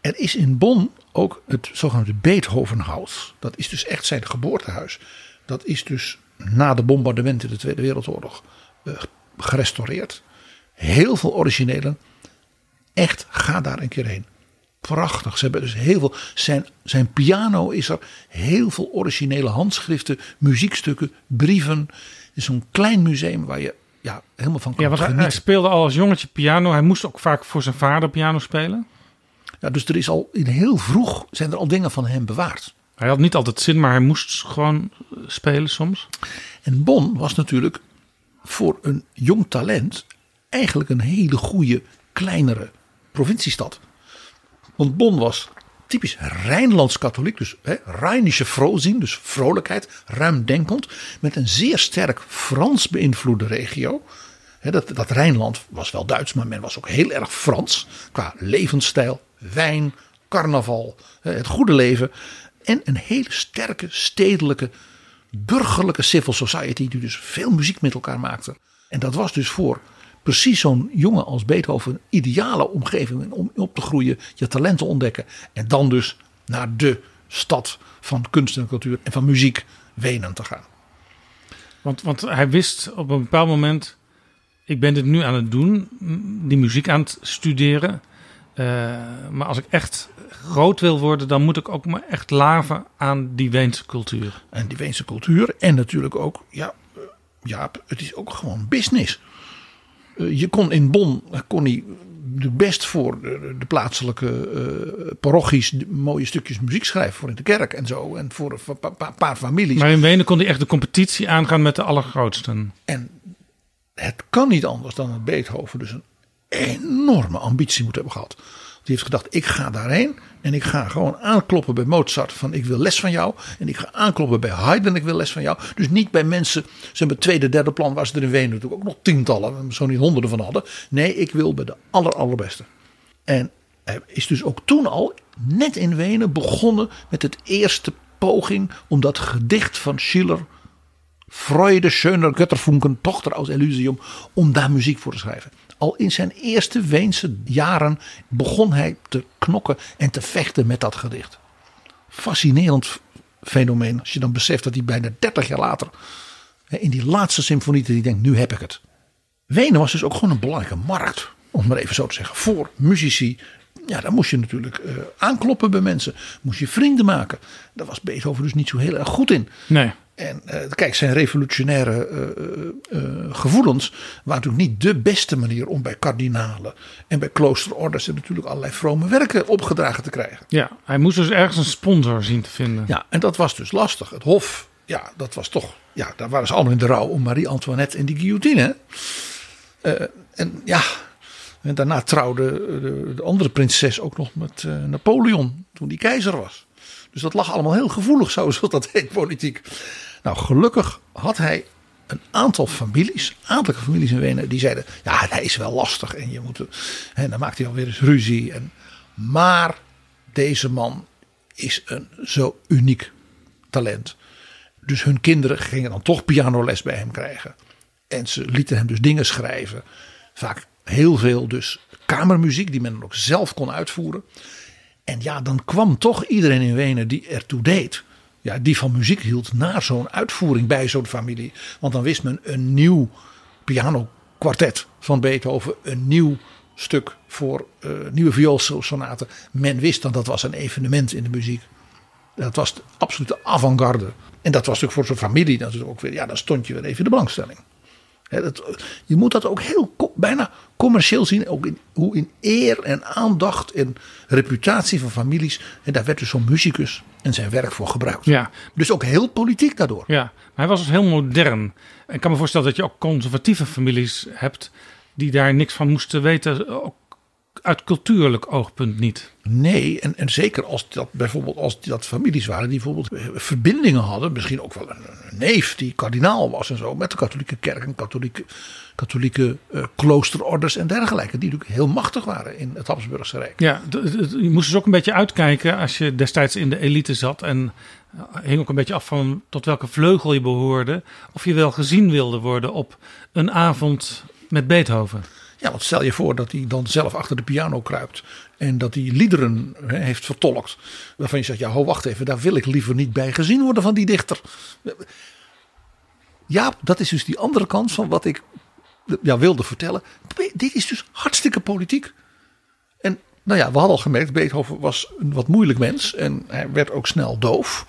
Er is in Bonn ook het zogenaamde Beethovenhuis. Dat is dus echt zijn geboortehuis. Dat is dus na de bombardementen in de Tweede Wereldoorlog eh, gerestaureerd. Heel veel originelen. Echt, ga daar een keer heen. Prachtig. Ze hebben dus heel veel. Zijn, zijn piano is er. Heel veel originele handschriften, muziekstukken, brieven. Het is zo'n klein museum waar je ja, helemaal van kan Ja, want hij, hij genieten. speelde al als jongetje piano. Hij moest ook vaak voor zijn vader piano spelen. Ja, dus er is al in heel vroeg zijn er al dingen van hem bewaard. Hij had niet altijd zin, maar hij moest gewoon spelen soms. En Bonn was natuurlijk voor een jong talent eigenlijk een hele goede kleinere provinciestad. Want Bonn was typisch Rijnlands katholiek, dus hè, Rijnische Frozien, dus vrolijkheid, ruimdenkend, met een zeer sterk Frans beïnvloede regio. Dat, dat Rijnland was wel Duits, maar men was ook heel erg Frans qua levensstijl, wijn, carnaval, het goede leven. En een hele sterke stedelijke burgerlijke civil society die dus veel muziek met elkaar maakte. En dat was dus voor precies zo'n jongen als Beethoven een ideale omgeving om op te groeien, je talent te ontdekken en dan dus naar de stad van kunst en cultuur en van muziek Wenen te gaan. Want, want hij wist op een bepaald moment... ik ben dit nu aan het doen, die muziek aan het studeren. Eh, maar als ik echt groot wil worden... dan moet ik ook me echt laven aan die Weense cultuur. En die Weense cultuur en natuurlijk ook, ja, eh, Jaap, het is ook gewoon business. Eh, Je kon in Bonn, kon hij de best voor de, de plaatselijke eh, parochies mooie stukjes muziek schrijven voor in de kerk en zo. En voor een pa- pa- paar families. Maar in Wenen kon hij echt de competitie aangaan met de allergrootsten. En het kan niet anders dan dat Beethoven dus een enorme ambitie moet hebben gehad. Die heeft gedacht, ik ga daarheen en ik ga gewoon aankloppen bij Mozart van ik wil les van jou. En ik ga aankloppen bij Haydn, ik wil les van jou. Dus niet bij mensen, hebben het tweede, derde plan, ze er in Wenen natuurlijk ook nog tientallen, zo niet honderden van hadden. Nee, ik wil bij de aller, allerbeste. En hij is dus ook toen al, net in Wenen, begonnen met het eerste poging om dat gedicht van Schiller Freude, schöner Götterfunken, Tochter aus Elysium, om daar muziek voor te schrijven. Al in zijn eerste Weense jaren begon hij te knokken en te vechten met dat gedicht. Fascinerend fenomeen als je dan beseft dat hij bijna 30 jaar later in die laatste symfonie die denkt, nu heb ik het. Wenen was dus ook gewoon een belangrijke markt, om maar even zo te zeggen, voor muzici. Ja, daar moest je natuurlijk eh, aankloppen bij mensen, moest je vrienden maken. Daar was Beethoven dus niet zo heel erg goed in. Nee. En eh, kijk, zijn revolutionaire eh, eh, gevoelens waren natuurlijk niet de beste manier om bij kardinalen en bij kloosterorders en natuurlijk allerlei vrome werken opgedragen te krijgen. Ja, hij moest dus ergens een sponsor zien te vinden. Ja, en dat was dus lastig. Het Hof, ja, dat was toch, ja, daar waren ze allemaal in de rouw om Marie-Antoinette en die guillotine. En ja, en daarna trouwde de, de andere prinses ook nog met Napoleon toen die keizer was. Dus dat lag allemaal heel gevoelig, zoals dat heet, politiek. Nou, gelukkig had hij een aantal families, aantal families in Wenen, die zeiden: ja, hij is wel lastig en je moet. En dan maakt hij alweer eens ruzie. En, maar deze man is een zo uniek talent. Dus hun kinderen gingen dan toch pianoles bij hem krijgen. En ze lieten hem dus dingen schrijven. Vaak heel veel dus kamermuziek die men dan ook zelf kon uitvoeren. En ja, dan kwam toch iedereen in Wenen die ertoe deed. Ja, die van muziek hield naar zo'n uitvoering bij zo'n familie. Want dan wist men een nieuw pianokwartet van Beethoven. Een nieuw stuk voor uh, nieuwe vioolsonaten. Men wist dan dat was een evenement in de muziek. Dat was de absolute avant-garde. En dat was natuurlijk voor zijn familie natuurlijk ook weer. Ja, dan stond je weer even de belangstelling. Dat, je moet dat ook heel bijna commercieel zien. Ook in, hoe in eer en aandacht en reputatie van families. En daar werd dus zo'n muzikus en zijn werk voor gebruikt. Ja. Dus ook heel politiek daardoor. Ja, maar hij was dus heel modern. En ik kan me voorstellen dat je ook conservatieve families hebt. die daar niks van moesten weten. Ook uit cultuurlijk oogpunt niet. Nee, en, en zeker als dat bijvoorbeeld als dat families waren die bijvoorbeeld eh, verbindingen hadden, misschien ook wel een, neef die kardinaal was en zo, met de katholieke kerk en katholieke, katholieke uh, kloosterorders en dergelijke, die natuurlijk heel machtig waren in het Habsburgse Rijk. Ja, je moest dus ook een beetje uitkijken als je destijds in de elite zat en eh, hing ook een beetje af van tot welke vleugel je behoorde, of je wel gezien wilde worden op een avond met Beethoven. Ja, want stel je voor dat hij dan zelf achter de piano kruipt. En dat hij liederen he, heeft vertolkt. Waarvan je zegt, ja ho wacht even, daar wil ik liever niet bij gezien worden van die dichter. Ja, dat is dus die andere kant van wat ik ja, wilde vertellen. Dit is dus hartstikke politiek. En nou ja, we hadden al gemerkt, Beethoven was een wat moeilijk mens. En hij werd ook snel doof.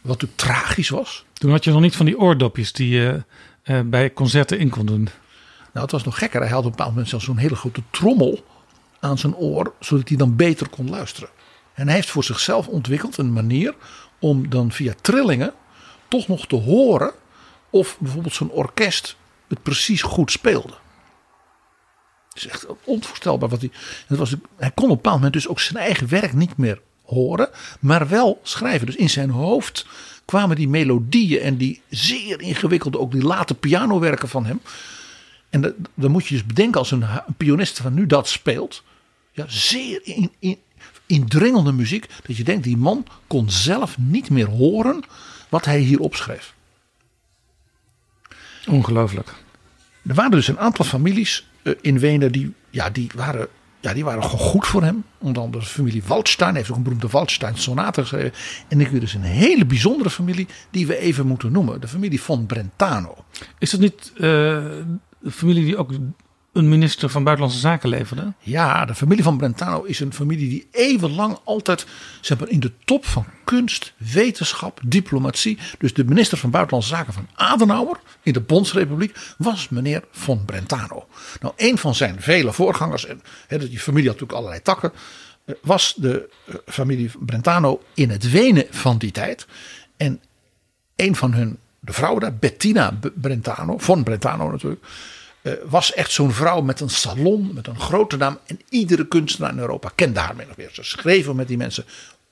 Wat natuurlijk tragisch was. Toen had je nog niet van die oordopjes die je uh, bij concerten in kon doen. Nou, het was nog gekker. Hij had op een bepaald moment zelfs zo'n hele grote trommel aan zijn oor, zodat hij dan beter kon luisteren. En hij heeft voor zichzelf ontwikkeld een manier om dan via trillingen toch nog te horen of bijvoorbeeld zijn orkest het precies goed speelde. Het is echt onvoorstelbaar wat hij. Het was, hij kon op een bepaald moment dus ook zijn eigen werk niet meer horen, maar wel schrijven. Dus in zijn hoofd kwamen die melodieën en die zeer ingewikkelde, ook die late pianowerken van hem en dan moet je dus bedenken als een, een pianist van nu dat speelt. Ja, zeer in, in, indringende muziek. Dat je denkt, die man kon zelf niet meer horen wat hij hier opschreef. Ongelooflijk. Er waren dus een aantal families eh, in Wenen die, ja, die, waren, ja, die waren gewoon goed voor hem. Onder andere de familie Waldstein. Heeft ook een beroemde Waldstein sonate geschreven. En ik wil dus een hele bijzondere familie die we even moeten noemen. De familie von Brentano. Is dat niet uh, de familie die ook een minister van Buitenlandse Zaken leverde? Ja, de familie van Brentano is een familie die eeuwenlang altijd zeg in de top van kunst, wetenschap, diplomatie. Dus de minister van Buitenlandse Zaken van Adenauer in de Bondsrepubliek was meneer von Brentano. Nou, een van zijn vele voorgangers, en die familie had natuurlijk allerlei takken, eh, was de eh, familie Brentano in het Wenen van die tijd. En een van hun, de vrouw daar, Bettina Brentano, von Brentano natuurlijk eh, was echt zo'n vrouw met een salon, met een grote naam. En iedere kunstenaar in Europa kende haar min of meer. Ze schreven met die mensen.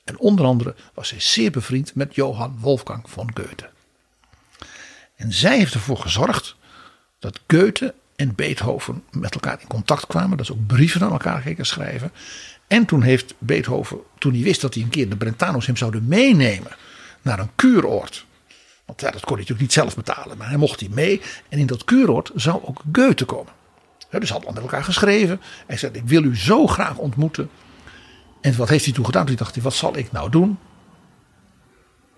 En onder andere was zij zeer bevriend met Johann Wolfgang von Goethe. En zij heeft ervoor gezorgd dat Goethe en Beethoven met elkaar in contact kwamen. Dat ze ook brieven aan elkaar gingen schrijven. En toen heeft Beethoven, toen hij wist dat hij een keer de Brentano's hem zouden meenemen naar een kuuroord want ja, dat kon hij natuurlijk niet zelf betalen. Maar hij mocht hij mee. En in dat kuuroord zou ook Goethe komen. dus hadden met elkaar geschreven. Hij zei, ik wil u zo graag ontmoeten. En wat heeft hij toen gedaan? Toen dacht hij, wat zal ik nou doen?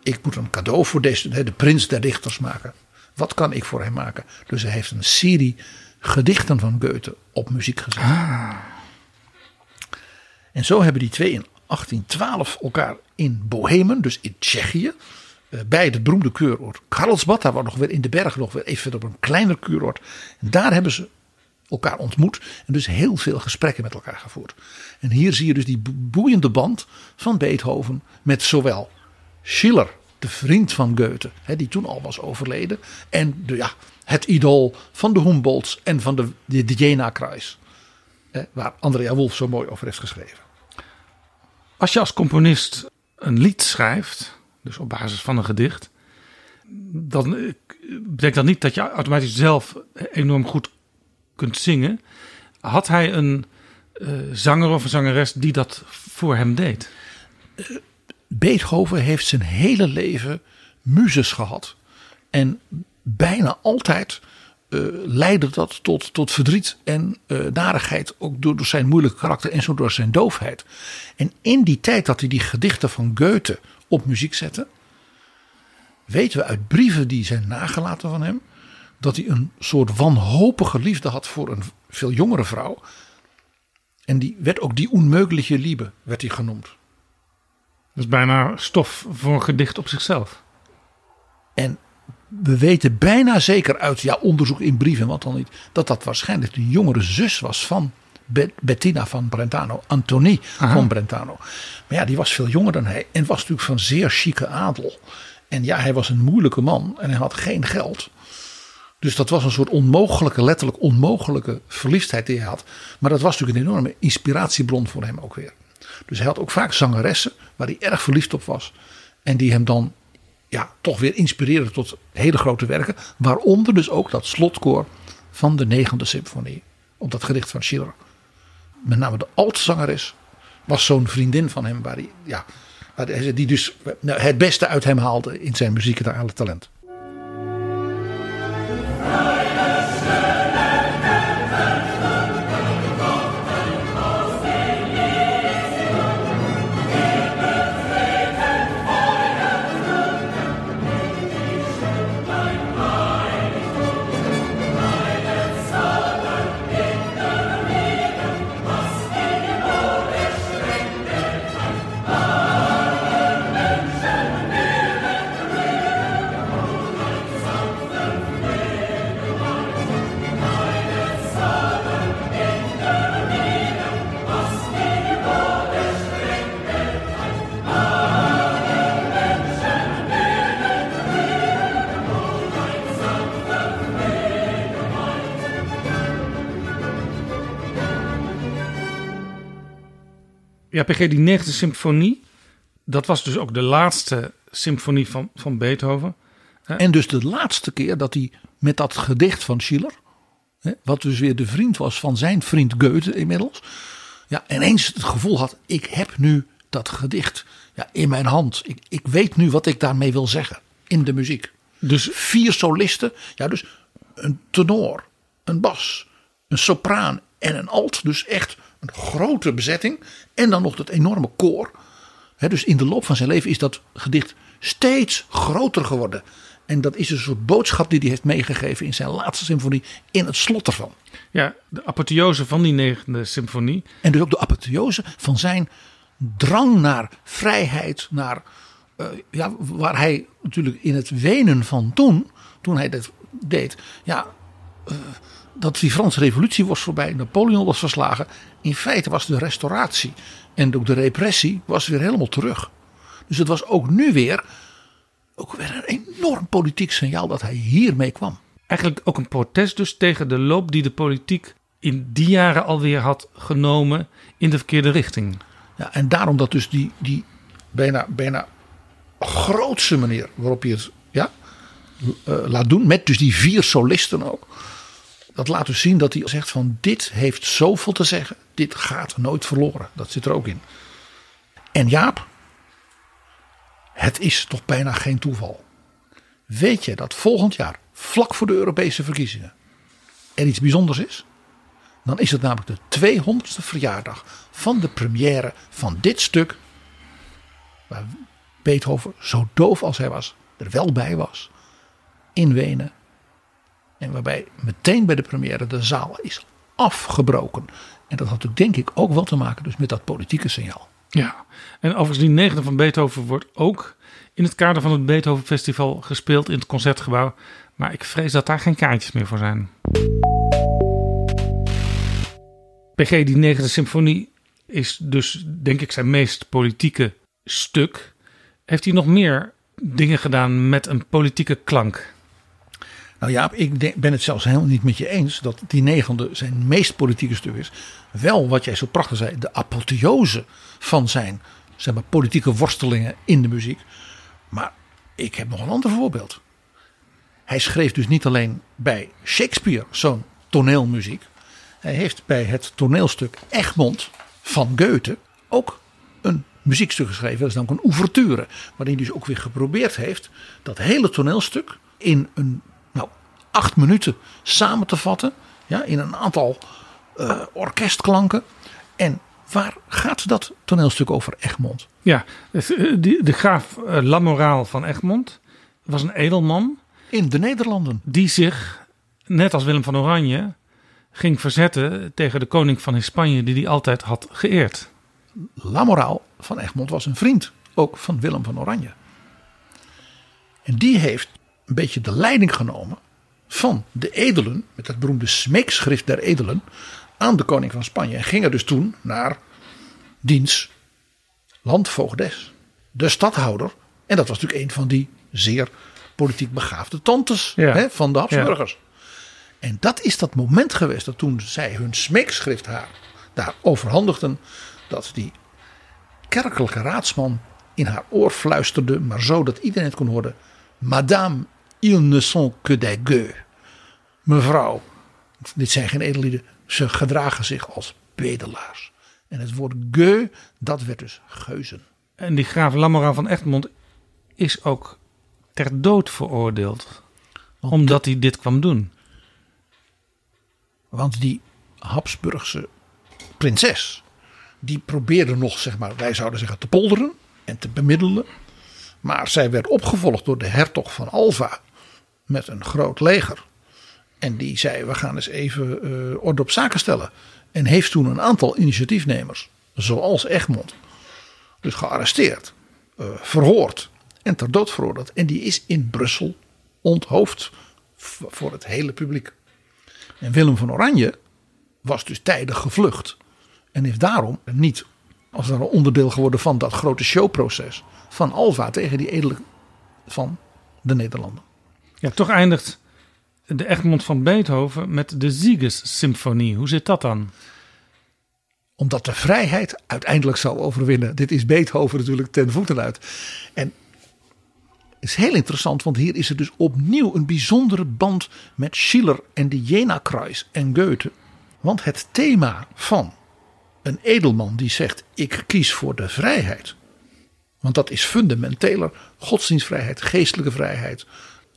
Ik moet een cadeau voor deze, de prins der dichters maken. Wat kan ik voor hem maken? Dus hij heeft een serie gedichten van Goethe op muziek gezet. En zo hebben die twee in 1812 elkaar in Bohemen, dus in Tsjechië, bij het beroemde kuuroord Karlsbad. Daar was nog weer in de bergen nog weer even op een kleiner kuuroord. Daar hebben ze elkaar ontmoet en dus heel veel gesprekken met elkaar gevoerd. En hier zie je dus die boeiende band van Beethoven met zowel Schiller de vriend van Goethe, hè, die toen al was overleden. En de, ja, het idool van de Humboldts en van de, de, de Jena-kruis. Waar Andrea Wolf zo mooi over heeft geschreven. Als je als componist een lied schrijft, dus op basis van een gedicht, dan eh, betekent dat niet dat je automatisch zelf enorm goed kunt zingen. Had hij een uh, zanger of een zangeres die dat voor hem deed? Uh, Beethoven heeft zijn hele leven muzes gehad. En bijna altijd leidde dat tot, tot verdriet en uh, narigheid. Ook door, door zijn moeilijke karakter en zo door zijn doofheid. En in die tijd dat hij die gedichten van Goethe op muziek zette. Weten we uit brieven die zijn nagelaten van hem. Dat hij een soort wanhopige liefde had voor een veel jongere vrouw. En die werd ook die onmogelijke liebe, werd hij genoemd. Dat is bijna stof voor een gedicht op zichzelf. En we weten bijna zeker uit ja, onderzoek in brieven, wat dan niet, dat dat waarschijnlijk de jongere zus was van Bettina van Brentano, Antonie van Brentano. Maar ja, die was veel jonger dan hij en was natuurlijk van zeer chique adel. En ja, hij was een moeilijke man en hij had geen geld. Dus dat was een soort onmogelijke, letterlijk onmogelijke verliefdheid die hij had. Maar dat was natuurlijk een enorme inspiratiebron voor hem ook weer. Dus hij had ook vaak zangeressen waar hij erg verliefd op was. En die hem dan ja, toch weer inspireerden tot hele grote werken. Waaronder dus ook dat slotkoor van de negende symfonie. Op dat gedicht van Schiller. Met name de altzangeres was zo'n vriendin van hem. Waar hij, ja, die dus nou, het beste uit hem haalde in zijn muzikale talent. Ja, PG, die negende symfonie, dat was dus ook de laatste symfonie van, van Beethoven. En dus de laatste keer dat hij met dat gedicht van Schiller, wat dus weer de vriend was van zijn vriend Goethe inmiddels, ja, ineens het gevoel had: ik heb nu dat gedicht ja, in mijn hand. Ik, ik weet nu wat ik daarmee wil zeggen in de muziek. Dus vier solisten, ja, dus een tenor, een bas, een sopraan en een alt. Dus echt een grote bezetting. En dan nog dat enorme koor. dus in de loop van zijn leven is dat gedicht steeds groter geworden. En dat is een soort boodschap die hij heeft meegegeven in zijn laatste symfonie, in het slot ervan. Ja, de apotheose van die negende symfonie. En dus ook de apotheose van zijn drang naar vrijheid, naar, uh, ja, waar hij natuurlijk in het wenen van toen, toen hij dat deed, ja, uh, dat die Franse revolutie was voorbij, Napoleon was verslagen. In feite was de restauratie en ook de repressie was weer helemaal terug. Dus het was ook nu weer, ook weer een enorm politiek signaal dat hij hiermee kwam. Eigenlijk ook een protest dus tegen de loop die de politiek in die jaren alweer had genomen in de verkeerde richting. Ja, en daarom dat dus die, die bijna, bijna grootste manier waarop je het ja, uh, laat doen, met dus die vier solisten ook dat laat dus zien dat hij zegt van dit heeft zoveel te zeggen. Dit gaat nooit verloren. Dat zit er ook in. En Jaap, het is toch bijna geen toeval. Weet je dat volgend jaar, vlak voor de Europese verkiezingen, er iets bijzonders is? Dan is het namelijk de 200ste verjaardag van de première van dit stuk. Waar Beethoven, zo doof als hij was, er wel bij was. In Wenen en waarbij meteen bij de première de zaal is afgebroken. En dat had natuurlijk denk ik ook wel te maken dus met dat politieke signaal. Ja, en overigens die negende van Beethoven wordt ook in het kader van het Beethoven Festival gespeeld in het Concertgebouw. Maar ik vrees dat daar geen kaartjes meer voor zijn. PG, die negende symfonie, is dus denk ik zijn meest politieke stuk. Heeft hij nog meer dingen gedaan met een politieke klank. Nou ja, ik ben het zelfs helemaal niet met je eens dat die negende zijn meest politieke stuk is. Wel, wat jij zo prachtig zei, de apotheose van zijn zeg maar, politieke worstelingen in de muziek. Maar ik heb nog een ander voorbeeld. Hij schreef dus niet alleen bij Shakespeare zo'n toneelmuziek. Hij heeft bij het toneelstuk Egmont van Goethe ook een muziekstuk geschreven. Dat is namelijk een ouverture. Waarin hij dus ook weer geprobeerd heeft dat hele toneelstuk in een acht minuten samen te vatten. Ja, in een aantal eh, orkestklanken. En waar gaat dat toneelstuk over Egmont? Ja, eh, die- de graaf eh, Lamoraal van Egmond was een edelman In de Nederlanden. die zich, net als Willem van Oranje, ging verzetten tegen de koning van Spanje die hij altijd had geëerd. Lamoraal van Egmond was een vriend, ook van Willem van Oranje. En die heeft een beetje de leiding genomen van de edelen, met het beroemde smeekschrift der edelen, aan de koning van Spanje. En ging er dus toen naar diens landvoogdes, de stadhouder. En dat was natuurlijk een van die zeer politiek begaafde tantes Ja. hè, van de Habsburgers. En dat is dat moment geweest dat toen zij hun smeekschrift haar daar overhandigden. Dat die kerkelijke raadsman in haar oor fluisterde, maar zo dat iedereen het kon horen. Madame, ils ne sont que des gueux. Mevrouw, dit zijn geen edellieden, ze gedragen zich als bedelaars. En het woord gueux, dat werd dus geuzen. En die graaf Lamoraal van Egmond is ook ter dood veroordeeld. Omdat hij dit kwam doen. Want die Habsburgse prinses, die probeerde nog, zeg maar, wij zouden zeggen, te polderen en te bemiddelen. Maar zij werd opgevolgd door de hertog van Alva met een groot leger. En die zei, we gaan eens even eh, orde op zaken stellen. En heeft toen een aantal initiatiefnemers, zoals Egmond, dus gearresteerd, eh, verhoord en ter dood veroordeeld. En die is in Brussel onthoofd voor het hele publiek. En Willem van Oranje was dus tijdig gevlucht. En is daarom niet als een onderdeel geworden van dat grote showproces van Alva tegen die edelen van de Nederlanden. Ja, toch eindigt de Egmond van Beethoven met de Sieges-symfonie. Hoe zit dat dan? Omdat de vrijheid uiteindelijk zal overwinnen. Dit is Beethoven natuurlijk ten voeten uit. En het is heel interessant, want hier is er dus opnieuw een bijzondere band met Schiller en de Jena-Kreis en Goethe. Want het thema van een edelman die zegt: Ik kies voor de vrijheid. Want dat is fundamenteler godsdienstvrijheid, geestelijke vrijheid.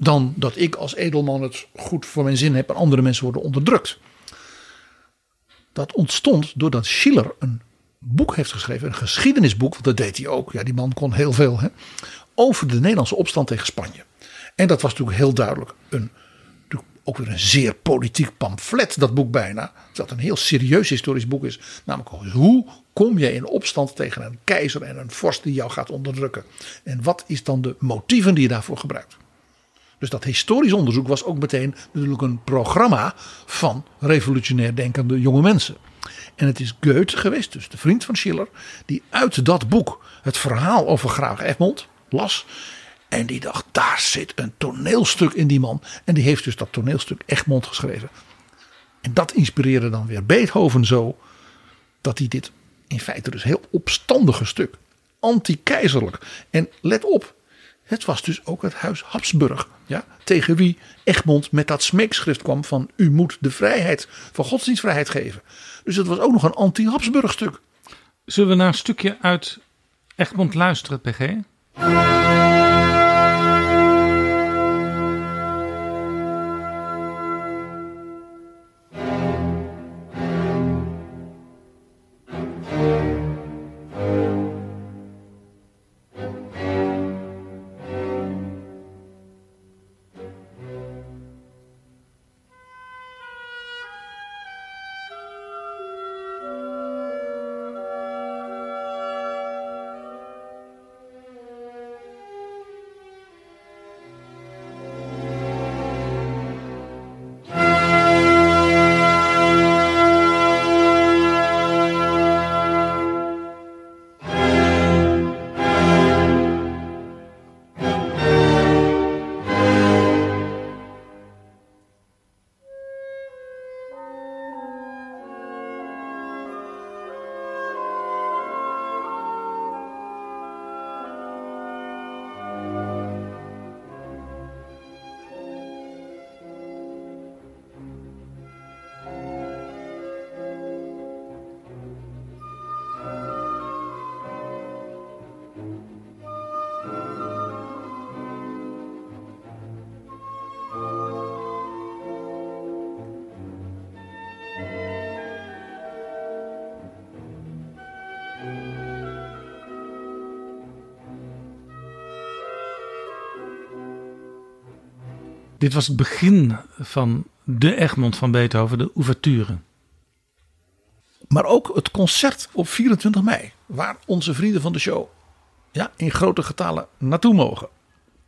Dan dat ik als edelman het goed voor mijn zin heb en andere mensen worden onderdrukt. Dat ontstond doordat Schiller een boek heeft geschreven, een geschiedenisboek, want dat deed hij ook. Ja, die man kon heel veel, hè, over de Nederlandse opstand tegen Spanje. En dat was natuurlijk heel duidelijk een, ook weer een zeer politiek pamflet, dat boek bijna. Dat een heel serieus historisch boek is. Namelijk, hoe kom je in opstand tegen een keizer en een vorst die jou gaat onderdrukken? En wat is dan de motieven die je daarvoor gebruikt? Dus dat historisch onderzoek was ook meteen natuurlijk een programma van revolutionair denkende jonge mensen. En het is Goethe geweest, dus de vriend van Schiller, die uit dat boek het verhaal over graaf Egmond las. En die dacht, daar zit een toneelstuk in die man. En die heeft dus dat toneelstuk Egmond geschreven. En dat inspireerde dan weer Beethoven zo, dat hij dit in feite dus heel opstandige stuk, anti-keizerlijk. En let op, het was dus ook het huis Habsburg. Ja, tegen wie Egmond met dat smeekschrift kwam van u moet de vrijheid van godsdienstvrijheid geven. Dus het was ook nog een anti-Habsburg stuk. Zullen we naar een stukje uit Egmond luisteren, PG? Dit was het begin van de Egmond van Beethoven, de ouverture. Maar ook het concert op 24 mei, waar onze vrienden van de show ja, in grote getalen naartoe mogen.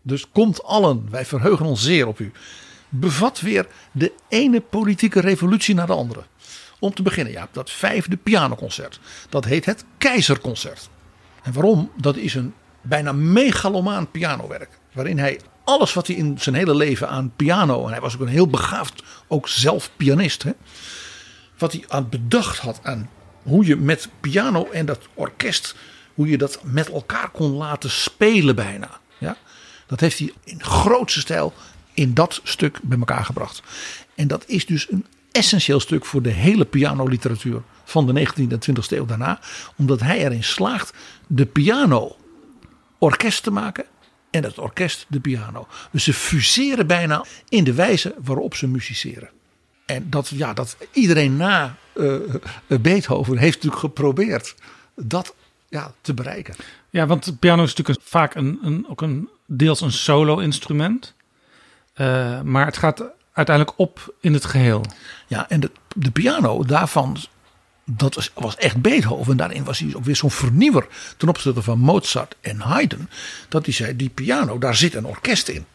Dus komt allen, wij verheugen ons zeer op u. Bevat weer de ene politieke revolutie naar de andere. Om te beginnen, ja, dat vijfde pianoconcert. Dat heet het Keizerconcert. En waarom? Dat is een bijna megalomaan pianowerk. Waarin hij alles wat hij in zijn hele leven aan piano. En hij was ook een heel begaafd, ook zelf pianist. Hè, wat hij aan bedacht had aan hoe je met piano en dat orkest. Hoe je dat met elkaar kon laten spelen bijna. Ja? Dat heeft hij in grootste stijl in dat stuk bij elkaar gebracht. En dat is dus een essentieel stuk voor de hele pianoliteratuur van de 19e en 20e eeuw daarna. Omdat hij erin slaagt de piano orkest te maken en het orkest de piano. Dus ze fuseren bijna in de wijze waarop ze musiceren. En dat, ja, dat iedereen na uh, Beethoven heeft natuurlijk geprobeerd dat ja, te bereiken. Ja, want de piano is natuurlijk vaak een, een, ook een deels een solo-instrument. Uh, maar het gaat uiteindelijk op in het geheel. Ja, en de, de piano daarvan, dat was, was echt Beethoven. Daarin was hij ook weer zo'n vernieuwer ten opzichte van Mozart en Haydn. Dat hij zei, die piano, daar zit een orkest in.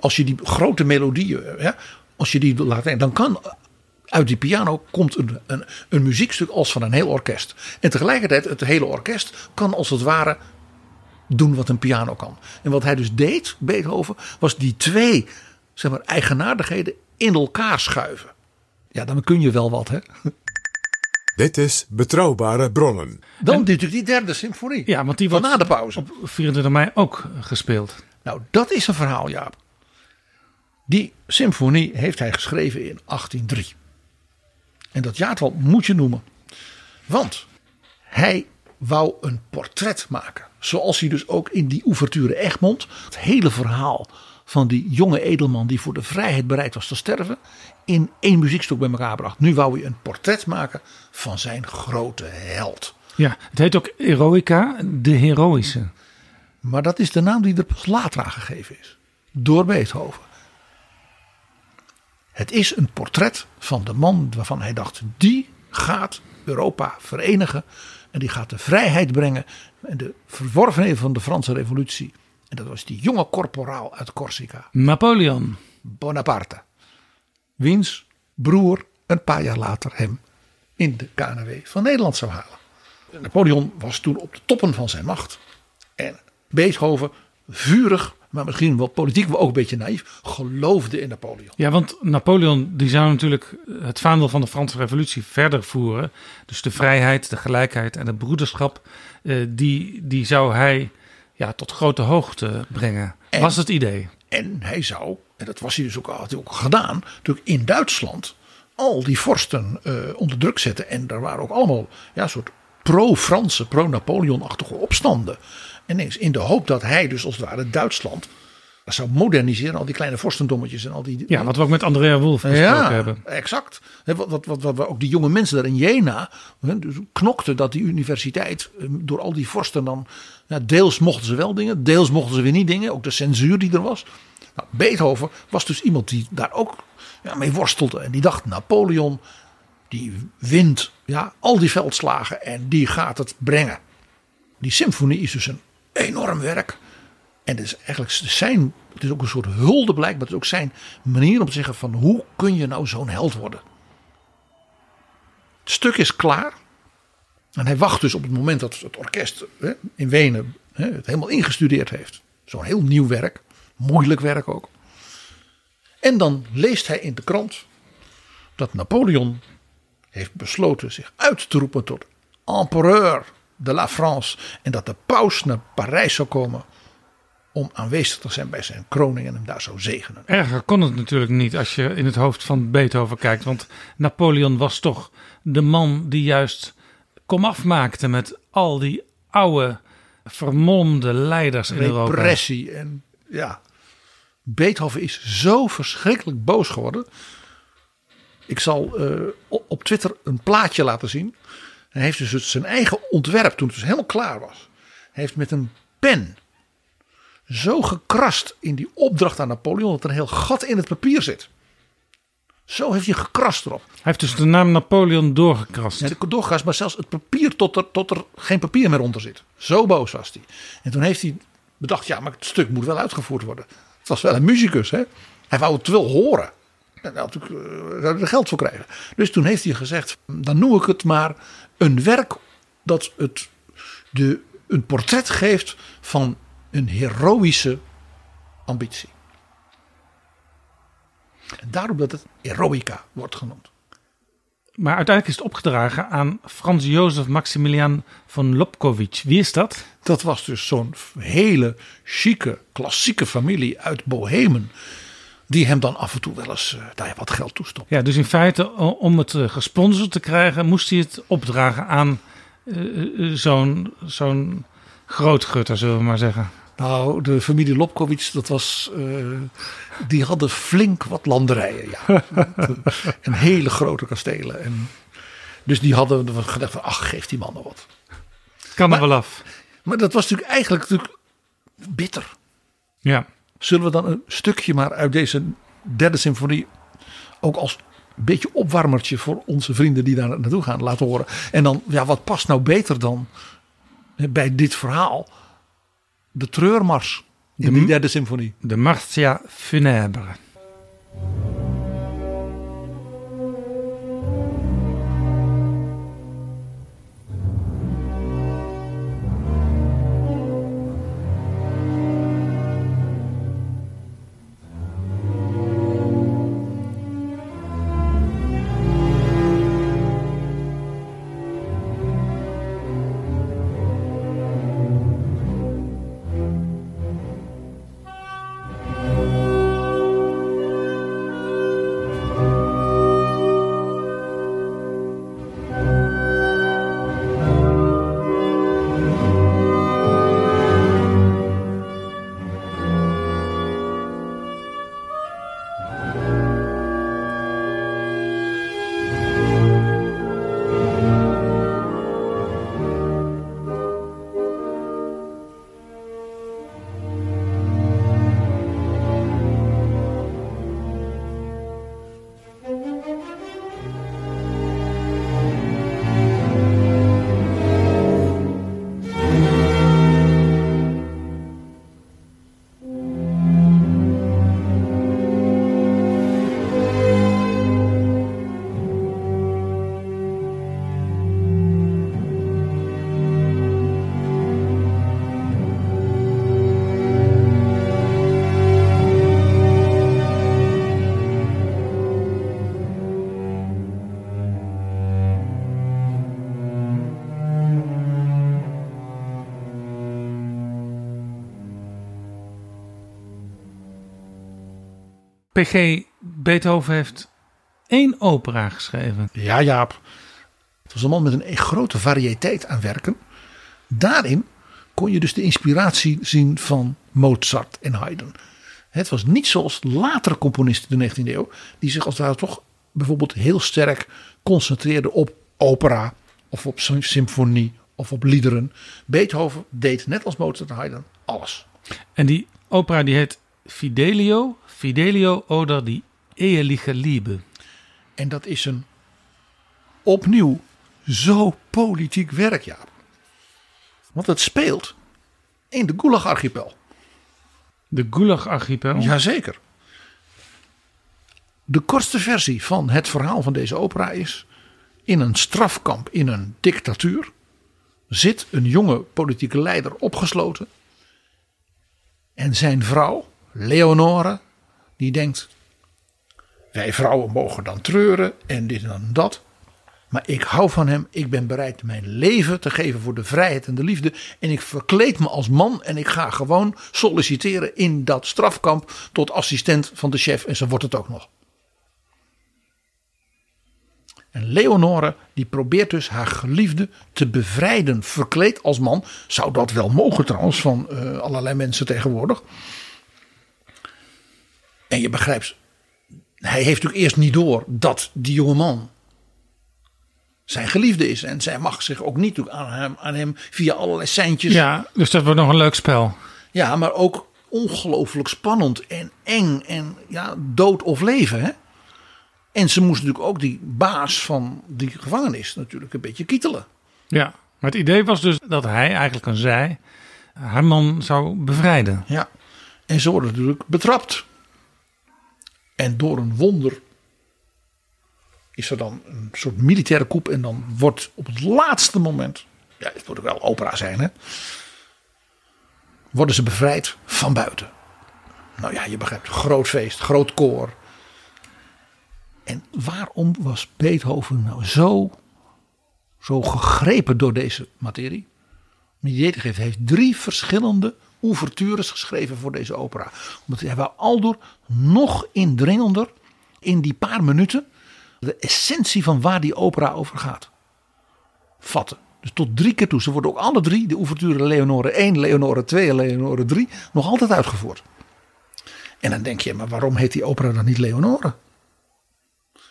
als je die grote melodieën, als je die laat dan kan uit die piano komt een, een, een muziekstuk als van een heel orkest. En tegelijkertijd, het hele orkest kan als het ware doen wat een piano kan. En wat hij dus deed, Beethoven, was die twee zeg maar, eigenaardigheden in elkaar schuiven. Ja, dan kun je wel wat, hè? Dit is Betrouwbare Bronnen. Dan en, natuurlijk die derde symfonie. Ja, want die wordt na de pauze. op 24 mei ook gespeeld. Nou, dat is een verhaal, Jaap. Die symfonie heeft hij geschreven in 1803. En dat jaartal moet je noemen. Want hij wou een portret maken. Zoals hij dus ook in die ouverture Egmond. Het hele verhaal van die jonge edelman die voor de vrijheid bereid was te sterven. In één muziekstuk bij elkaar bracht. Nu wou hij een portret maken van zijn grote held. Ja, het heet ook Eroica, de heroïsche. Maar dat is de naam die er pas later aan gegeven is. Door Beethoven. Het is een portret van de man waarvan hij dacht: die gaat Europa verenigen. En die gaat de vrijheid brengen. En de verworvenheden van de Franse Revolutie. En dat was die jonge corporaal uit Corsica. Napoleon. Bonaparte. Wiens broer een paar jaar later hem in de KNW van Nederland zou halen. Napoleon was toen op de toppen van zijn macht. En Beethoven vurig maar misschien wel politiek, maar ook een beetje naïef, geloofde in Napoleon. Ja, want Napoleon die zou natuurlijk het vaandel van de Franse Revolutie verder voeren. Dus de vrijheid, de gelijkheid en het broederschap, eh, die, die zou hij ja, tot grote hoogte brengen. was het idee. En hij zou, en dat was hij dus ook, had hij ook gedaan, natuurlijk in Duitsland al die vorsten uh, onder druk zetten. En daar waren ook allemaal ja, soort pro-Franse, pro-Napoleon-achtige opstanden. Ineens in de hoop dat hij dus als het ware Duitsland zou moderniseren. Al die kleine vorstendommetjes en al die... Ja, wat we ook met Andrea Wolf gesproken ja, hebben. exact. Wat, wat, wat, wat, ook die jonge mensen daar in Jena dus knokten dat die universiteit eh, door al die vorsten dan... Ja, deels mochten ze wel dingen, deels mochten ze weer niet dingen. Ook de censuur die er was. Nou, Beethoven was dus iemand die daar ook ja, mee worstelde. En die dacht, Napoleon, die wint ja, al die veldslagen en die gaat het brengen. Die symfonie is dus een enorm werk. En het is eigenlijk zijn, het is ook een soort hulde blijkbaar. Het is ook zijn manier om te zeggen van hoe kun je nou zo'n held worden. Het stuk is klaar. En hij wacht dus op het moment dat het orkest hè, in Wenen hè, het helemaal ingestudeerd heeft. Zo'n heel nieuw werk. Moeilijk werk ook. En dan leest hij in de krant dat Napoleon heeft besloten zich uit te roepen tot empereur de la France. En dat de paus naar Parijs zou komen om aanwezig te zijn bij zijn kroning en hem daar zou zegenen. Erger kon het natuurlijk niet als je in het hoofd van Beethoven kijkt. Want Napoleon was toch de man die juist kom afmaakte met al die oude vermomde leiders in Europa. Repressie en ja. Beethoven is zo verschrikkelijk boos geworden. Ik zal uh, op Twitter een plaatje laten zien. Hij heeft dus zijn eigen ontwerp, toen het dus helemaal klaar was. Hij heeft met een pen zo gekrast in die opdracht aan Napoleon dat er een heel gat in het papier zit. Zo heeft hij gekrast erop. Hij heeft dus de naam Napoleon doorgekrast. Ja, doorgekrast, maar zelfs het papier tot er, tot er geen papier meer onder zit. Zo boos was hij. En toen heeft hij bedacht, ja, maar het stuk moet wel uitgevoerd worden. Het was wel een muzikus, hè. Hij wou het wel horen. En daar zou hij er geld voor krijgen. Dus toen heeft hij gezegd, dan noem ik het maar een werk dat het de, een portret geeft van een heroïsche ambitie. En daarom dat het Eroica wordt genoemd. Maar uiteindelijk is het opgedragen aan Frans Jozef Maximilian von Lobkowitz. Wie is dat? Dat was dus zo'n hele chique, klassieke familie uit Bohemen. Die hem dan af en toe wel eens uh, daar wat geld toestopt. Ja, dus in feite om het uh, gesponsord te krijgen, moest hij het opdragen aan uh, zo'n zo'n grootgutter, zullen we maar zeggen. Nou, de familie Lobkowitz, dat was, uh, die hadden flink wat landerijen. Ja. en hele grote kastelen. En, dus die hadden gedacht van, ach, geef die man nou wat. Kan er wel af. Maar dat was natuurlijk eigenlijk natuurlijk bitter. Ja. Zullen we dan een stukje maar uit deze derde symfonie ook als beetje opwarmertje voor onze vrienden die daar naartoe gaan laten horen. En dan, ja, wat past nou beter dan bij dit verhaal? De treurmars in de, die derde symfonie. De Martia Funèbre. P.G. Beethoven heeft één opera geschreven. Ja, Jaap. Het was een man met een grote variëteit aan werken. Daarin kon je dus de inspiratie zien van Mozart en Haydn. Het was niet zoals latere componisten de 19e eeuw, die zich als het ware toch bijvoorbeeld heel sterk concentreerden op opera of op symfonie of op liederen. Beethoven deed net als Mozart en Haydn alles. En die opera die heet Fidelio, Fidelio oder die eheliche Liebe. En dat is een opnieuw zo politiek werk, ja. Want het speelt in de Gulag-archipel. De Gulag-archipel? Jazeker. De kortste versie van het verhaal van deze opera is... in een strafkamp in een dictatuur... zit een jonge politieke leider opgesloten... en zijn vrouw, Leonore, die denkt: wij vrouwen mogen dan treuren en dit en dat. Maar ik hou van hem. Ik ben bereid mijn leven te geven voor de vrijheid en de liefde. En ik verkleed me als man en ik ga gewoon solliciteren in dat strafkamp tot assistent van de chef. En ze wordt het ook nog. En Leonore die probeert dus haar geliefde te bevrijden, verkleed als man. Zou dat wel mogen trouwens van uh, allerlei mensen tegenwoordig. En je begrijpt, hij heeft natuurlijk eerst niet door dat die jonge man zijn geliefde is. En zij mag zich ook niet aan hem, aan hem via allerlei seintjes. Ja, dus dat wordt nog een leuk spel. Ja, maar ook ongelooflijk spannend en eng en ja, dood of leven. Hè? En ze moest natuurlijk ook die baas van die gevangenis natuurlijk een beetje kietelen. Ja, maar het idee was dus dat hij, eigenlijk een zij, haar man zou bevrijden. Ja, en ze worden natuurlijk betrapt. En door een wonder is er dan een soort militaire coup. En dan wordt op het laatste moment, ja, het moet wel opera zijn, hè, worden ze bevrijd van buiten. Nou ja, je begrijpt, groot feest, groot koor. En waarom was Beethoven nou zo, zo gegrepen door deze materie? Heeft, heeft drie verschillende ouvertures geschreven voor deze opera. Omdat hij wou aldoor nog indringender in die paar minuten de essentie van waar die opera over gaat vatten. Dus tot drie keer toe. Ze worden ook alle drie, de ouverture Leonore 1, Leonore 2 en Leonore 3, nog altijd uitgevoerd. En dan denk je, maar waarom heet die opera dan niet Leonore?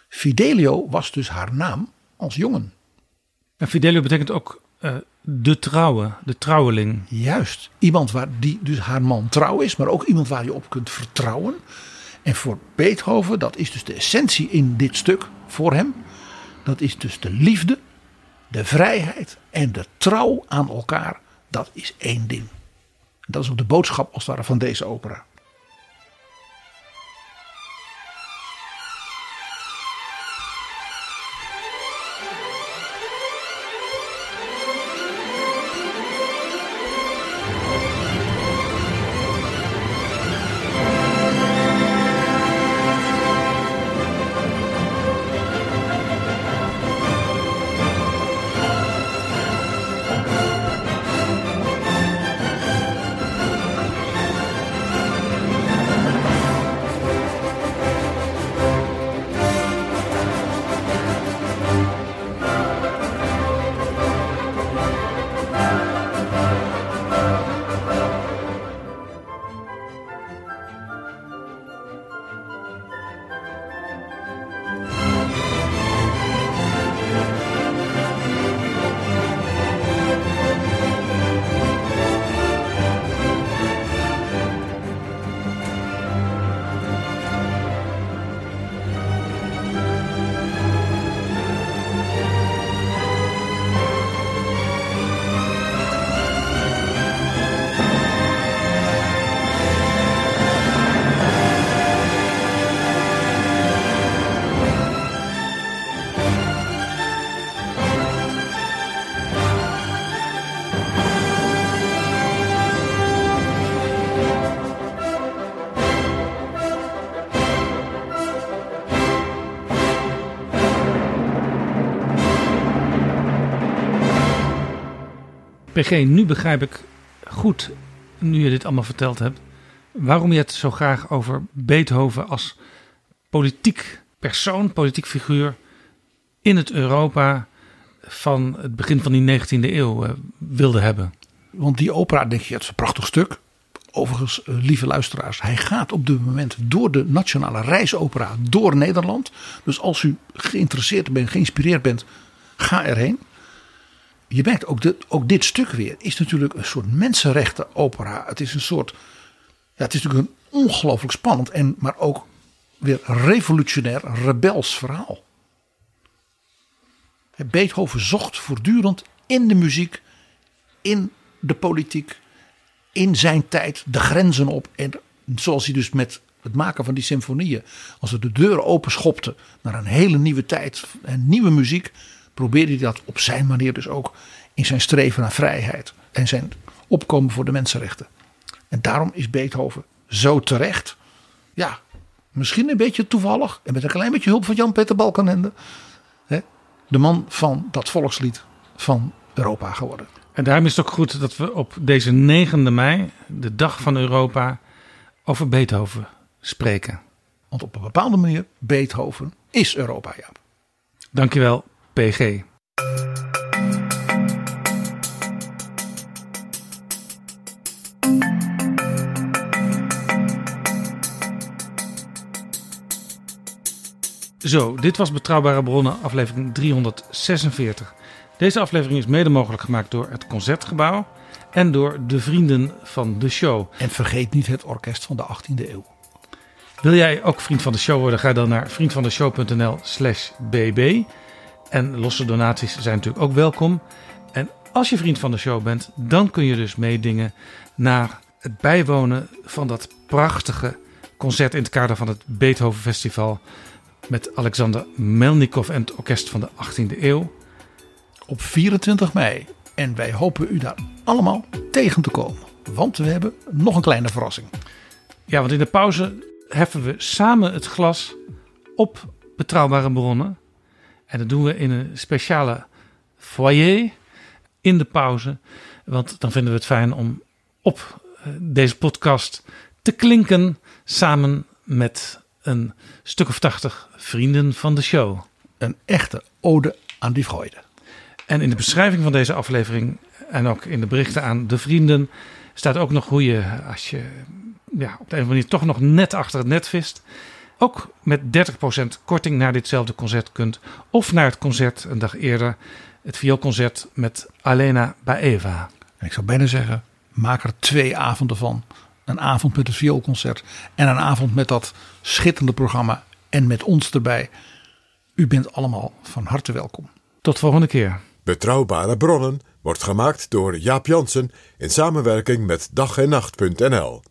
Fidelio was dus haar naam als jongen. En Fidelio betekent ook uh, de trouwe, de trouweling. Juist. Iemand waar die dus haar man trouw is, maar ook iemand waar je op kunt vertrouwen. En voor Beethoven, dat is dus de essentie in dit stuk voor hem. Dat is dus de liefde, de vrijheid en de trouw aan elkaar. Dat is één ding. Dat is ook de boodschap als het ware van deze opera. PG, nu begrijp ik goed, nu je dit allemaal verteld hebt, waarom je het zo graag over Beethoven als politiek persoon, politiek figuur in het Europa van het begin van die 19e eeuw uh, wilde hebben. Want die opera, denk je, het is een prachtig stuk. Overigens, uh, lieve luisteraars, hij gaat op dit moment door de nationale reisopera door Nederland. Dus als u geïnteresseerd bent, geïnspireerd bent, ga erheen je merkt ook, dit, stuk weer is natuurlijk een soort mensenrechten opera. Het is een soort, ja, het is natuurlijk een ongelooflijk spannend en maar ook weer revolutionair, rebels verhaal. Beethoven zocht voortdurend in de muziek, in de politiek, in zijn tijd de grenzen op. En zoals hij dus met het maken van die symfonieën, als hij de deuren openschopte naar een hele nieuwe tijd en nieuwe muziek, probeerde hij dat op zijn manier dus ook in zijn streven naar vrijheid en zijn opkomen voor de mensenrechten. En daarom is Beethoven zo terecht, ja, misschien een beetje toevallig en met een klein beetje hulp van Jan-Peter Balkenende, hè, de man van dat volkslied van Europa geworden. En daarom is het ook goed dat we op deze 9e mei, de dag van Europa, over Beethoven spreken. Want op een bepaalde manier, Beethoven is Europa, ja. Dankjewel, PG. Zo, dit was Betrouwbare Bronnen, aflevering 346. Deze aflevering is mede mogelijk gemaakt door het Concertgebouw. en door de vrienden van de show. En vergeet niet het orkest van de 18e eeuw. Wil jij ook vriend van de show worden? Ga dan naar vriendvandeshow.nl slash bb. En losse donaties zijn natuurlijk ook welkom. En als je vriend van de show bent, dan kun je dus meedingen naar het bijwonen van dat prachtige concert in het kader van het Beethoven Festival met Alexander Melnikov en het orkest van de 18e eeuw. Op 24 mei. En wij hopen u daar allemaal tegen te komen. Want we hebben nog een kleine verrassing. Ja, want in de pauze heffen we samen het glas op betrouwbare bronnen. En dat doen we in een speciale foyer in de pauze. Want dan vinden we het fijn om op eh, deze podcast te klinken samen met een stuk of tachtig vrienden van de show. Een echte ode aan die Freude. En in de beschrijving van deze aflevering en ook in de berichten aan de vrienden staat ook nog hoe je, als je ja, op de een of andere manier toch nog net achter het net vist, ook met 30% korting naar ditzelfde concert kunt. Of naar het concert een dag eerder, het vioolconcert met Alena Baeva. Ik zou bijna zeggen, maak er twee avonden van. Een avond met het vioolconcert en een avond met dat schitterende programma en met ons erbij. U bent allemaal van harte welkom. Tot volgende keer. Betrouwbare bronnen wordt gemaakt door Jaap Jansen in samenwerking met dag en nacht.nl.